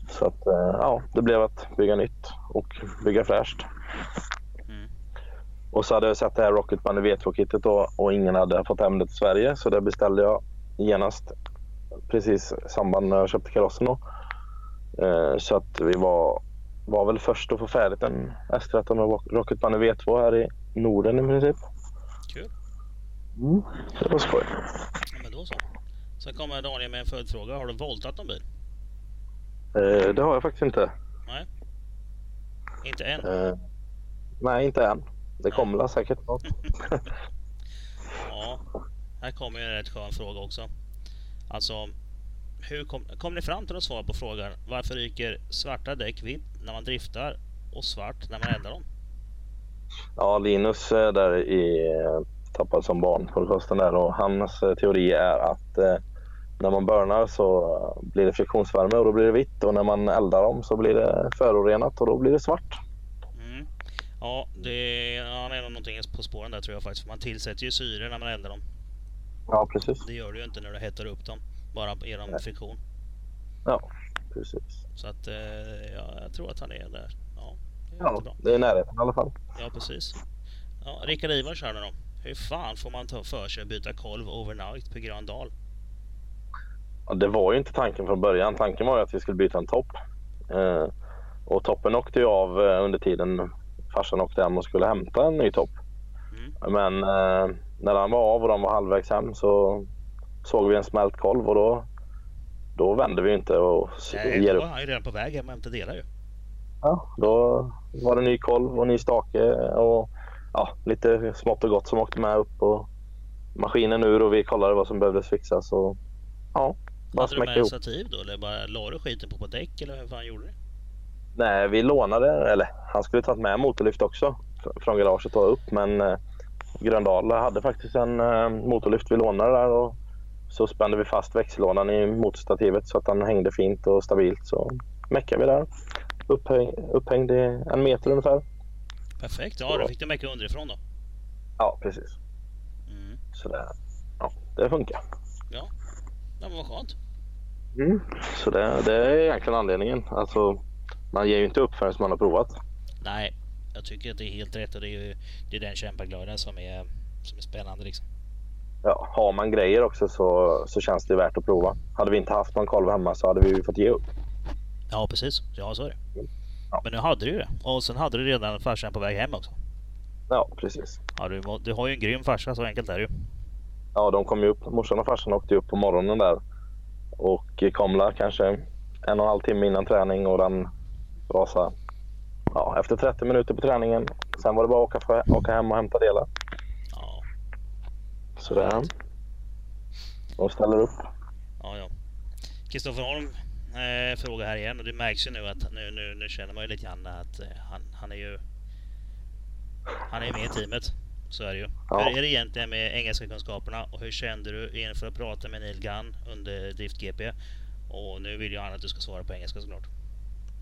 Så att, eh, ja, det blev att bygga nytt och bygga fräscht. Mm. Och så hade jag sett det här Rocket Bunny V2-kittet och ingen hade fått hem det till Sverige så det beställde jag genast precis i samband med att jag köpte karossen. Då. Eh, så att vi var, var väl först att få färdigt en S13 med Rocket Bunny V2 här i Norden i princip. Kul. Mm, det var skoj. Men då så. Sen kommer Daniel med en följdfråga. Har du voltat någon bil? Eh, det har jag faktiskt inte. Nej. Inte än? Eh, nej, inte än. Det kommer väl säkert något. ja, här kommer en rätt skön fråga också. Alltså, hur kom, kom ni fram till att svara på frågan varför ryker svarta däck vitt när man driftar och svart när man eldar dem? Ja, Linus där i Tappad som barn på kusten där och hans eh, teori är att eh, när man burnar så blir det friktionsvärme och då blir det vitt och när man eldar dem så blir det förorenat och då blir det svart. Mm. Ja, det han är nog någonting på spåren där tror jag faktiskt. För man tillsätter ju syre när man eldar dem. Ja, precis. Det gör du ju inte när du hettar upp dem. Bara genom Nej. friktion. Ja, precis. Så att eh, ja, jag tror att han är där. Ja, det är, ja, det är närheten i alla fall. Ja, precis. Ja, Rickard Ivars här nu då. Hur fan får man ta för sig att byta kolv overnight på Gröndal? Ja, det var ju inte tanken från början. Tanken var ju att vi skulle byta en topp. Eh, och toppen åkte ju av eh, under tiden farsan åkte hem och skulle hämta en ny topp. Mm. Men eh, när han var av och de var halvvägs hem så såg vi en smält kolv och då, då vände vi inte och Nej, ger upp. han ju redan på väg hem och hämtade delar ju. Ja, då var det ny kolv och ny stake och ja, lite smått och gott som åkte med upp och maskinen ur och vi kollade vad som behövdes fixas. Och, ja, bara Hade du med stativ då eller bara la du skiten på, på däck eller hur fan gjorde du? Nej, vi lånade, eller han skulle tagit med motorlyft också från garaget och upp men eh, Gröndal hade faktiskt en eh, motorlyft vi lånade där och så spände vi fast växellådan i motorstativet så att den hängde fint och stabilt. Så meckade vi där. Upphäng, upphängd i en meter ungefär. Perfekt, ja då fick du mecka underifrån då. Ja, precis. Mm. Så det, ja, det funkar. Ja, ja men vad skönt. Mm. Så det, det är egentligen anledningen. Alltså, man ger ju inte upp förrän man har provat. Nej, jag tycker att det är helt rätt och det är ju det är den kämpaglöden som är, som är spännande liksom ja, har man grejer också så, så känns det värt att prova. Hade vi inte haft någon kolv hemma så hade vi fått ge upp. Ja, precis. Ja, så är det. Ja. Men nu hade du ju det. Och sen hade du redan farsan på väg hem också. Ja, precis. Ja, du, du har ju en grym farsa, så enkelt är det ju. Ja, de kom ju upp. Morsan och farsan åkte upp på morgonen där. Och kom där kanske en och en halv timme innan träning och den rasade ja, efter 30 minuter på träningen. Sen var det bara att åka, åka hem och hämta delar. Sådär. Och ställer upp. Ja, ja. Kristoffer Holm eh, fråga här igen och det märks ju nu att nu, nu, nu känner man ju lite grann att eh, han, han är ju han är med i teamet. Så är det ju. Ja. Hur är det egentligen med engelska kunskaperna och hur kände du inför att prata med Neil Gunn under Drift GP? Och nu vill ju han att du ska svara på engelska såklart.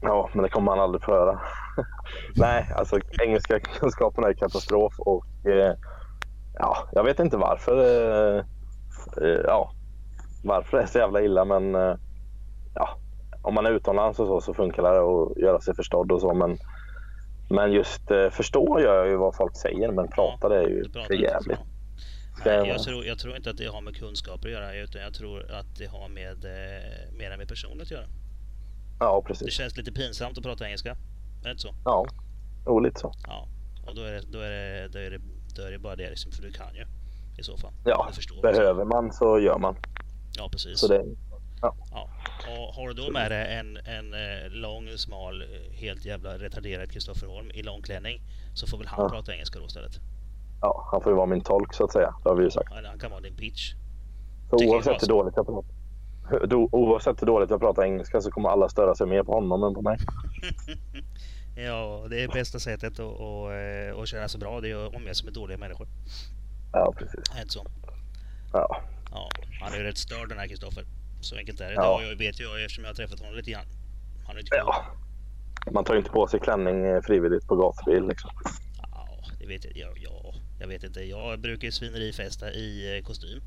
Ja, men det kommer han aldrig få höra. Nej, alltså engelska kunskaperna är katastrof och eh, ja, jag vet inte varför. Eh, eh, ja, varför det är så jävla illa men eh, ja, om man är utomlands och så, så funkar det att göra sig förstådd och så men men just eh, förstå gör jag ju vad folk säger men prata det är ju för jävligt. Nej, jag, tror, jag tror inte att det har med kunskaper att göra utan jag tror att det har med eh, med personligt att göra. Ja, precis. Det känns lite pinsamt att prata engelska. Är det inte så? Ja, jo lite så. Ja, och då är det, då är det, då är det då är det bara det liksom, för du kan ju. i så fall. Ja, behöver man så gör man. Ja, precis. Så det, Ja. Och har du då med dig en, en eh, lång, smal, eh, helt jävla retarderad Kristoffer Holm i långklänning så får väl han Ja. prata engelska då istället. ja, han får ju vara min tolk så att säga. Det har vi ju sagt. Eller han kan vara din pitch. Så oavsett hur dåligt jag pratar Oavsett hur dåligt jag pratar engelska så kommer alla störa sig mer på honom än på mig. Ja, det är bästa sättet att, att, eh, att känna sig bra. Det är att omge sig med dåliga människor. Ja, precis. Inte så? Ja, Ja, han är ju rätt störd den här Kristoffer. Så enkelt är det. Ja. Det vet jag eftersom jag har träffat honom lite grann. Han är inte ja. Man tar ju inte på sig klänning eh, frivilligt på gatubil liksom. Ja, det vet jag. Ja, ja, jag vet inte. Jag brukar ju svinerifesta i eh, kostym.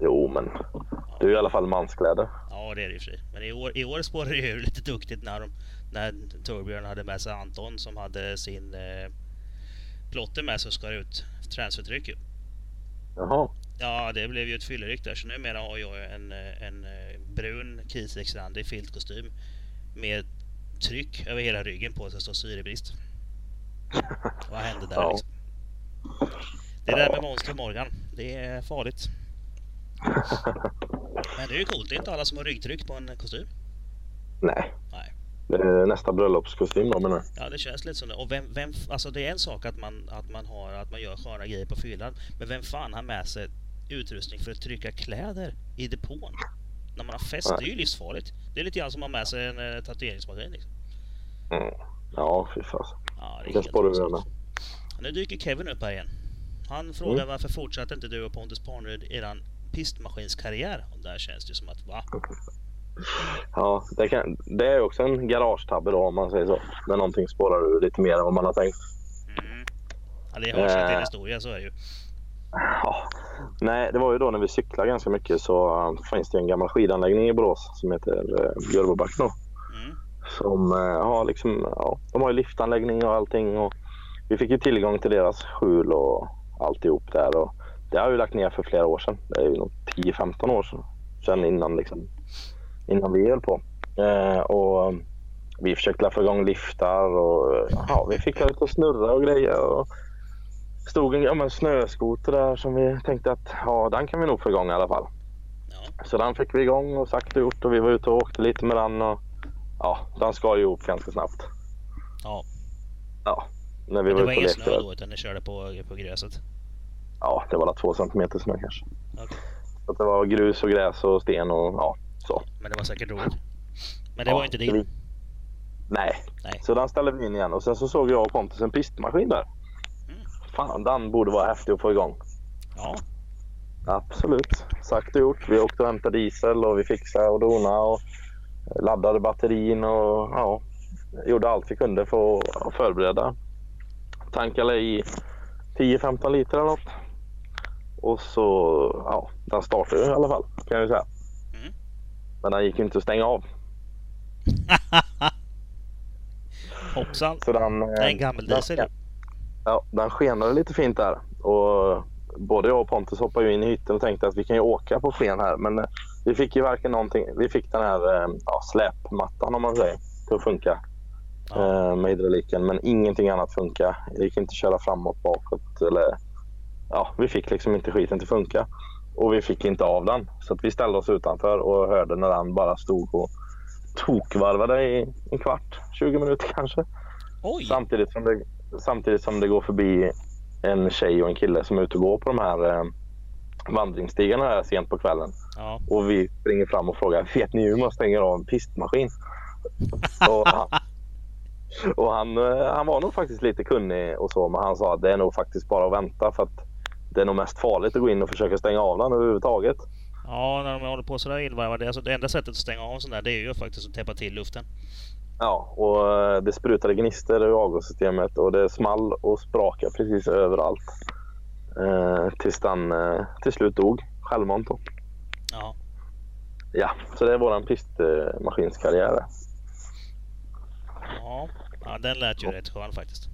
Jo, men det är i alla fall manskläder. Ja, det är det i och för sig. Men i år, i år spårade det ju lite duktigt när, de, när Torbjörn hade med sig Anton som hade sin eh, plotter med sig och skar ut transfertryck. ju. Jaha. Ja, det blev ju ett fylleryck där. Så numera har jag en, eh, en eh, brun Kisex-randig filtkostym med tryck över hela ryggen på så det står syrebrist. Vad hände där Ja. liksom? Det där med Monster Morgan, det är farligt. Men det är ju coolt. Det är inte alla som har ryggtryck på en kostym. Nej. Nej. Det är nästa bröllopskostym då menar du? Ja, det känns lite som det. Och vem, vem, alltså det är en sak att man, att man har, att man gör sköna grejer på fyllan. Men vem fan har med sig utrustning för att trycka kläder i depån? När man har fest, Nej. det är ju livsfarligt. Det är lite grann som att ha med sig en eh, tatueringsmaskin liksom. Mm. Ja, fy fasen. Ja, det är Vilken med? Nu dyker Kevin upp här igen. Han frågar Mm. varför fortsatte inte du och Pontus Parnerud eran pistmaskinskarriär? Och där känns det som att va? Ja, det, kan, det är också en garagetabbe då om man säger så. När någonting spårar ur lite mer än vad man har tänkt. Mm. Ja, det har sin Eh. historia, så är det ju. Ja. Nej, det var ju då när vi cyklade ganska mycket så uh, finns det en gammal skidanläggning i Borås som heter uh, Björbobacken. Mm. Som uh, har liksom, ja, de har ju liftanläggning och allting och vi fick ju tillgång till deras skjul och alltihop där och det har vi lagt ner för flera år sedan. Det är ju nog 10-15 år sedan, sedan innan liksom, innan vi höll på. Eh, och vi försökte få igång liftar och ja, vi fick lite att snurra och grejer. Och stod en ja, snöskoter där som vi tänkte att ja, den kan vi nog få igång i alla fall. Ja. Så den fick vi igång och sakta gjort och vi var ute och åkte lite med den. Och, ja, den skar ju ihop ganska snabbt. ja. Ja, när vi Men det var var och ingen snö då, utan ni körde på, på gräset? Ja, det var väl två centimeter snö kanske. Okej. Så det var grus och gräs och sten och ja, så. Men det var säkert roligt. Men det Ja, var inte din? Nej. Nej. Så den ställde vi in igen och sen så såg jag och Pontus en pistmaskin där. Mm. Fan, den borde vara häftig att få igång. Ja. Absolut. Sagt och gjort. Vi åkte och hämtade diesel och vi fixade och donade och laddade batterin och ja, gjorde allt vi kunde för att förbereda. Tankade i 10-15 liter eller något. Och så, ja, den startade i alla fall kan jag ju säga. Mm. Men den gick ju inte att stänga av. Hoppsan. Så den, Det är en gammal diesel. den, ja, den skenade lite fint där. Och både jag och Pontus hoppade ju in i hytten och tänkte att vi kan ju åka på sken här. Men eh, vi fick ju varken någonting. Vi fick den här eh, ja, släpmattan om man säger till att funka Ja. eh, med hydrauliken. Men ingenting annat funkar. Det gick inte att köra framåt, bakåt eller ja, vi fick liksom inte skiten att funka. Och vi fick inte av den. Så vi ställde oss utanför och hörde när den bara stod och tokvarvade i en kvart, 20 minuter kanske. Oj! Samtidigt som, det, samtidigt som det går förbi en tjej och en kille som är ute och går på de här eh, vandringsstigarna här sent på kvällen. Ja. Och vi springer fram och frågar, vet ni hur man stänger av en pistmaskin? och han, och han, eh, han var nog faktiskt lite kunnig och så, men han sa att det är nog faktiskt bara att vänta för att det är nog mest farligt att gå in och försöka stänga av den överhuvudtaget. ja, när de håller på sådär illvarvade. Alltså det enda sättet att stänga av en sån där det är ju faktiskt att täppa till luften. Ja, och eh, det sprutade gnistor ur avgassystemet och det small och sprakade precis överallt. Eh, tills den eh, till slut dog självmant. Ja. Ja, så det är våran pistmaskinskarriär. Ja. ja, den lät ju rätt skön faktiskt.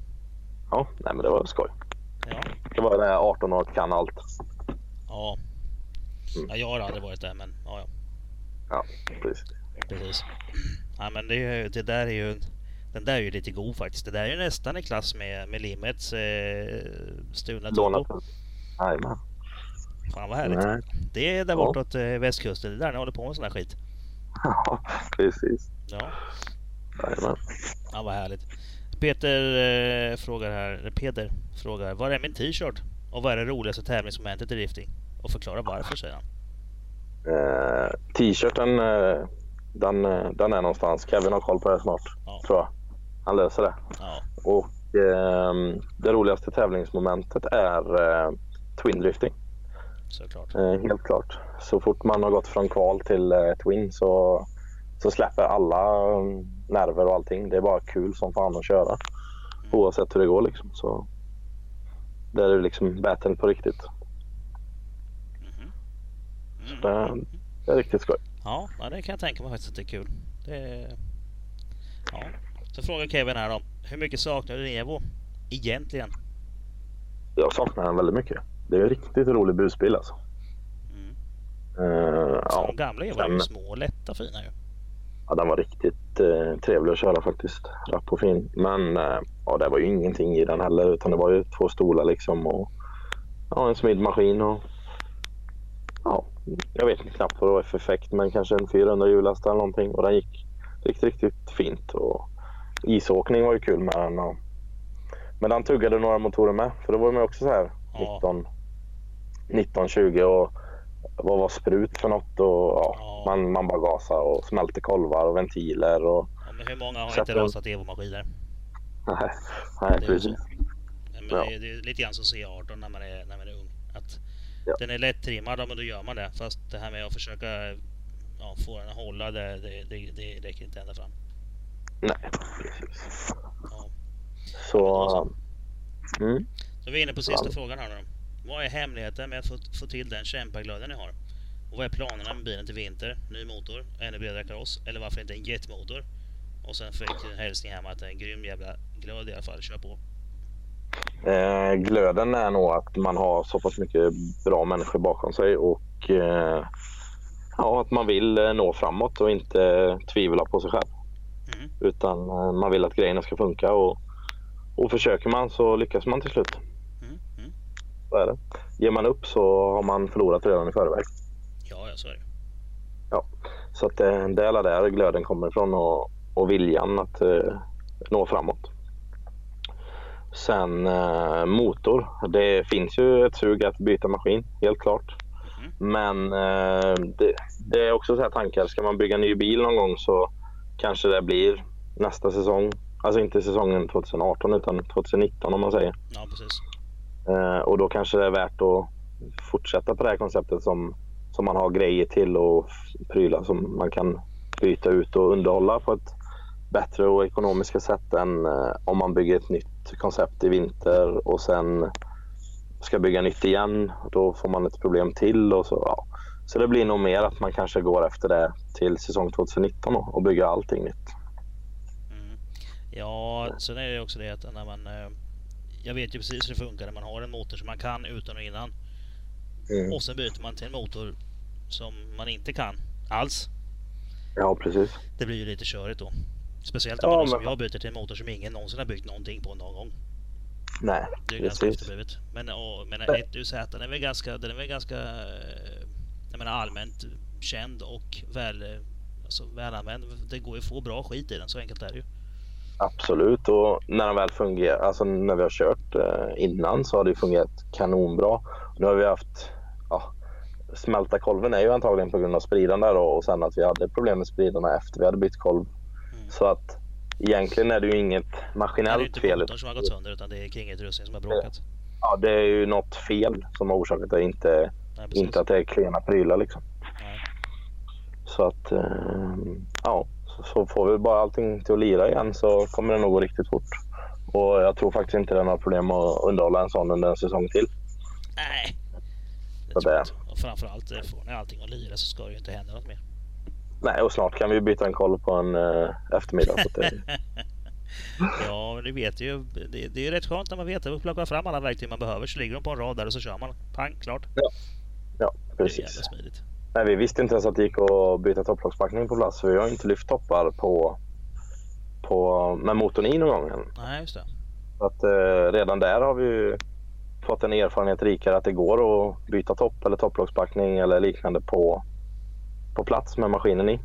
Ja, nej men det var skoj. Ja. Det var det här 18 år kan allt. Ja. Mm. ja jag har aldrig varit där men ja, ja. Ja, precis. Precis. Ja, men det, ju, det där är ju... Den där är ju lite god faktiskt. Det där är ju nästan i klass med, med Limets eh, stulna turbo. Jajamän. Fan vad härligt. Nej. Det är där ja. bortåt eh, västkusten. Det är där ni håller på med sån här skit. Ja, precis. Ja. Jajamän. Ja, vad härligt. Peter eh, frågar här, Peder frågar, var är min t-shirt? Och vad är det roligaste tävlingsmomentet i drifting? Och förklara varför, säger han. Eh, t-shirten, eh, den, den är någonstans. Kevin har koll på det snart, ja. tror jag. Han löser det. Ja. Och eh, det roligaste tävlingsmomentet är eh, twin drifting. Såklart. Helt klart. Så fort man har gått från kval till twin så, så släpper alla mm, nerver och allting. Det är bara kul som fan att köra. Mm. Oavsett hur det går liksom. Så det är liksom battle på riktigt. Mm. Så det, det, är riktigt skoj. Ja, det kan jag tänka mig faktiskt att det är kul. Det är... Ja. Så frågar Kevin här då. Hur mycket saknar du Evo egentligen? Jag saknar den väldigt mycket. Det är en riktigt rolig busbil alltså. Mm. Uh, ja. De gamla Evo är ju små och lätta fina ju. Ja, den var riktigt eh, trevlig att köra faktiskt. Rapp och fin. Men eh, ja, det var ju ingenting i den heller utan det var ju två stolar liksom och ja, en smidmaskin och ja, jag vet inte knappt vad det var för effekt men kanske en 400 hjulast eller någonting och den gick riktigt, riktigt fint. Och isåkning var ju kul med den. Och, men den tuggade några motorer med för då var de också så här ja. 19, 19 20 och vad var sprut för något? Och, ja, ja. Man, man bara gasade och smälte kolvar och ventiler. Och ja, men hur många har inte rasat Evo-maskiner? Nej, nej precis. Men ja. det, är, det, är lite grann som C18 när man är, när man är ung. Att. Den är lätt-trimmad, men då gör man det. Fast det här med att försöka få den att hålla, det, det, det, det räcker inte ända fram. Nej, precis. Ja. Så... så. Mm. Så vi är inne på sista frågan här nu. Vad är hemligheten med att få, få till den kämpaglöden ni har? Och vad är planerna med bilen till vinter? Ny motor, ännu bredare kaross eller varför inte en jetmotor? Och sen fick jag en hälsning med att det är en grym jävla glöd i alla fall. Kör på! Eh, glöden är nog att man har så pass mycket bra människor bakom sig och eh, ja, att man vill eh, nå framåt och inte tvivla på sig själv. Mm. Utan eh, man vill att grejerna ska funka och, och försöker man så lyckas man till slut. Så är det. Ger man upp så har man förlorat redan i förväg. Ja, ja så är det. Ja, så att det, det är där glöden kommer ifrån och, och viljan att eh, nå framåt. Sen eh, motor. Det finns ju ett sug att byta maskin, helt klart. Mm. Men eh, det, det, är också så här tankar. Ska man bygga en ny bil någon gång så kanske det blir nästa säsong. Alltså inte säsongen 2018 utan 2019 om man säger. Ja, precis. Eh, och då kanske det är värt att fortsätta på det här konceptet som, som man har grejer till och prylar som man kan byta ut och underhålla på ett bättre och ekonomiska sätt än eh, om man bygger ett nytt koncept i vinter och sen ska bygga nytt igen. Då får man ett problem till. och så. Ja. Så det blir nog mer att man kanske går efter det till säsong 2019 och bygger allting nytt. Mm. Ja, sen är det också det att när man eh, jag vet ju precis hur det funkar när man har en motor som man kan utan och innan. Mm. Och sen byter man till en motor som man inte kan alls. Ja, precis. Det blir ju lite körigt då. Speciellt om ja, man men... som jag byter till en motor som ingen någonsin har byggt någonting på någon gång. Nej, Det är ju ganska efterblivet. Men, och, men 1UZ den är väl ganska, den är väl ganska jag menar, allmänt känd och väl, alltså, välanvänd. Det går ju att få bra skit i den, så enkelt är det ju. Absolut, och när den väl fungerar, alltså när vi har kört eh, innan så har det fungerat kanonbra. Nu har vi haft, ja, smälta kolven är ju antagligen på grund av spridan där och sen att vi hade problem med spridarna efter vi hade bytt kolv. Mm. Så att egentligen är det ju inget maskinellt fel. Det är inte motorn som har gått sönder utan det är kringutrustningen som har bråkat. Ja, det är ju något fel som har orsakat det, inte, Nej, inte att det är klena prylar liksom. Nej. Så att, eh, ja så får vi bara allting till att lira igen så kommer det nog gå riktigt fort. Och jag tror faktiskt inte det är några problem att underhålla en sån under en säsong till. Nej. Det. Och framförallt eh, får ni allting att lira så ska det ju inte hända något mer. Nej, och snart kan vi byta en koll på en uh, eftermiddag. Så det... ja, men du vet ju. Det, det är rätt skönt när man vet att plocka fram alla verktyg man behöver så ligger de på en rad där och så kör man. Pang, klart. Ja, ja precis. Det är jävla smidigt. Nej, vi visste inte ens att det gick att byta topplockspackning på plats. För vi har inte lyft toppar på, på, med motorn i någon gång än. Nej, just det. Så att, eh, redan där har vi fått en erfarenhet rikare att det går att byta topp eller topplockspackning eller liknande på, på plats med maskinen i.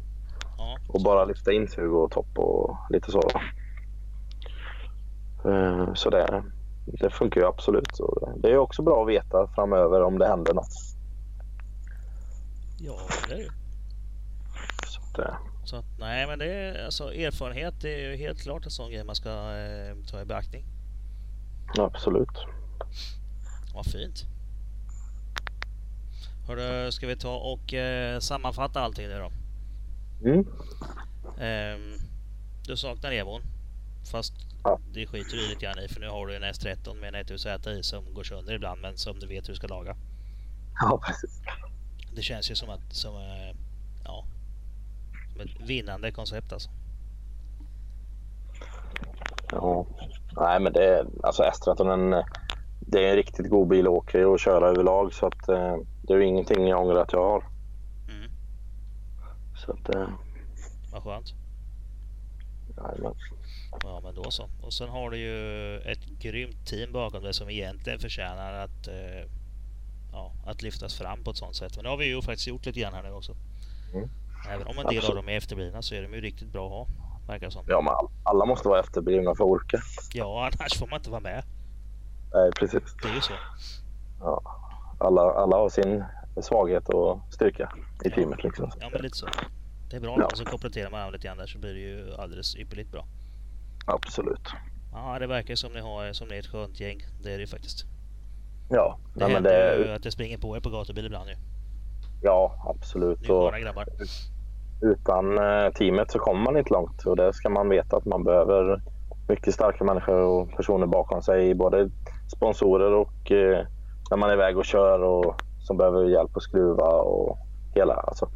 Ja. Och bara lyfta insug och topp och lite så. Eh, Så det, det funkar ju absolut. Så det är också bra att veta framöver om det händer något. Ja, det är det. Så att, eh, Så att, nej, men det är alltså erfarenhet. Är ju helt klart en sån grej man ska eh, ta i beaktning. absolut. Vad fint. Hörru, ska vi ta och eh, sammanfatta allting nu då? Mm. Ehm, du saknar Evon. Fast Ja. det skiter du lite grann i för nu har du en S13 med en 1ZI som går sönder ibland men som du vet hur du ska laga. Ja, precis. Det känns ju som att som, eh, ja, som ett vinnande koncept alltså. Ja. Nej, men det är alltså S13 en, det är en riktigt god bil att åka och köra överlag så att eh, det är ingenting jag ångrar att jag har. Mm. Så att, eh, Vad skönt. nej, men, Ja men då så. Och sen har du ju ett grymt team bakom dig som egentligen förtjänar att, eh, ja, att lyftas fram på ett sånt sätt. Men det har vi ju faktiskt gjort lite grann här nu också. Mm. Även om en del av dem är efterblivna så är de ju riktigt bra att ha. Verkar som. ja, men all- alla måste vara efterblivna för att orka. Ja, annars får man inte vara med. Nej, precis. Det är ju så. Ja. Alla, alla har sin svaghet och styrka i Ja. teamet. Liksom. Ja, men lite så. Det är bra Ja. så kompletterar man lite grann där så blir det ju alldeles ypperligt bra. Absolut. Ja, det verkar som ni har som ni är ett skönt gäng. Det är det ju faktiskt. Ja, Det nej, men händer ju det, att det springer på er på gatubil ibland ju. ja absolut. Ni är Och grabbar. utan eh, teamet så kommer man inte långt och det ska man veta att man behöver mycket starka människor och personer bakom sig. Både sponsorer och eh, när man är iväg och kör och som behöver hjälp att skruva och hela. Alltså,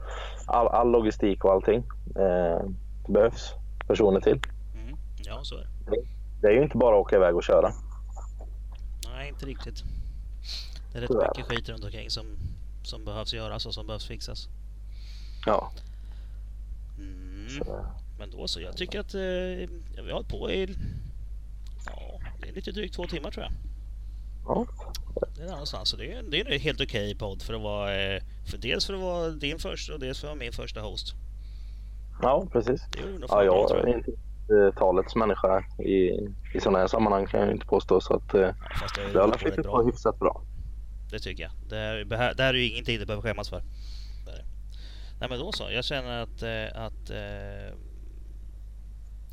all, all logistik och allting eh, behövs personer till. Mm. Ja, så är det. Det är ju inte bara att åka iväg och köra. Nej, inte riktigt. Det är rätt Tyvärr. mycket skit runt omkring som, som behövs göras och som behövs fixas. Ja, Mm. Men då så. Jag tycker att eh, vi har hållit på i ja, det är lite drygt två timmar tror jag. ja. Det är någonstans. Så det är, det är en helt okej podd för att vara eh, för dels för att vara din första och dels för att vara min första host. ja precis. Det är nog Ja, jag är inte talets människa i, i sådana här sammanhang kan jag inte påstå. Så att, eh, Ja, det, har rätt på bra. hyfsat bra. Det tycker jag. Det här, det är ju ingenting du behöver skämmas för. Nej men då så. Jag känner att, eh, att eh,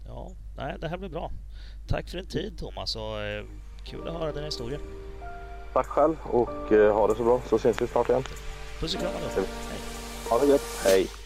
ja, nej, det här blir bra. Tack för din tid Thomas och eh, kul att höra dina historier. Tack själv och ha det så bra så syns vi snart igen. Puss och kram då. Hej. Ha det gött. Hej!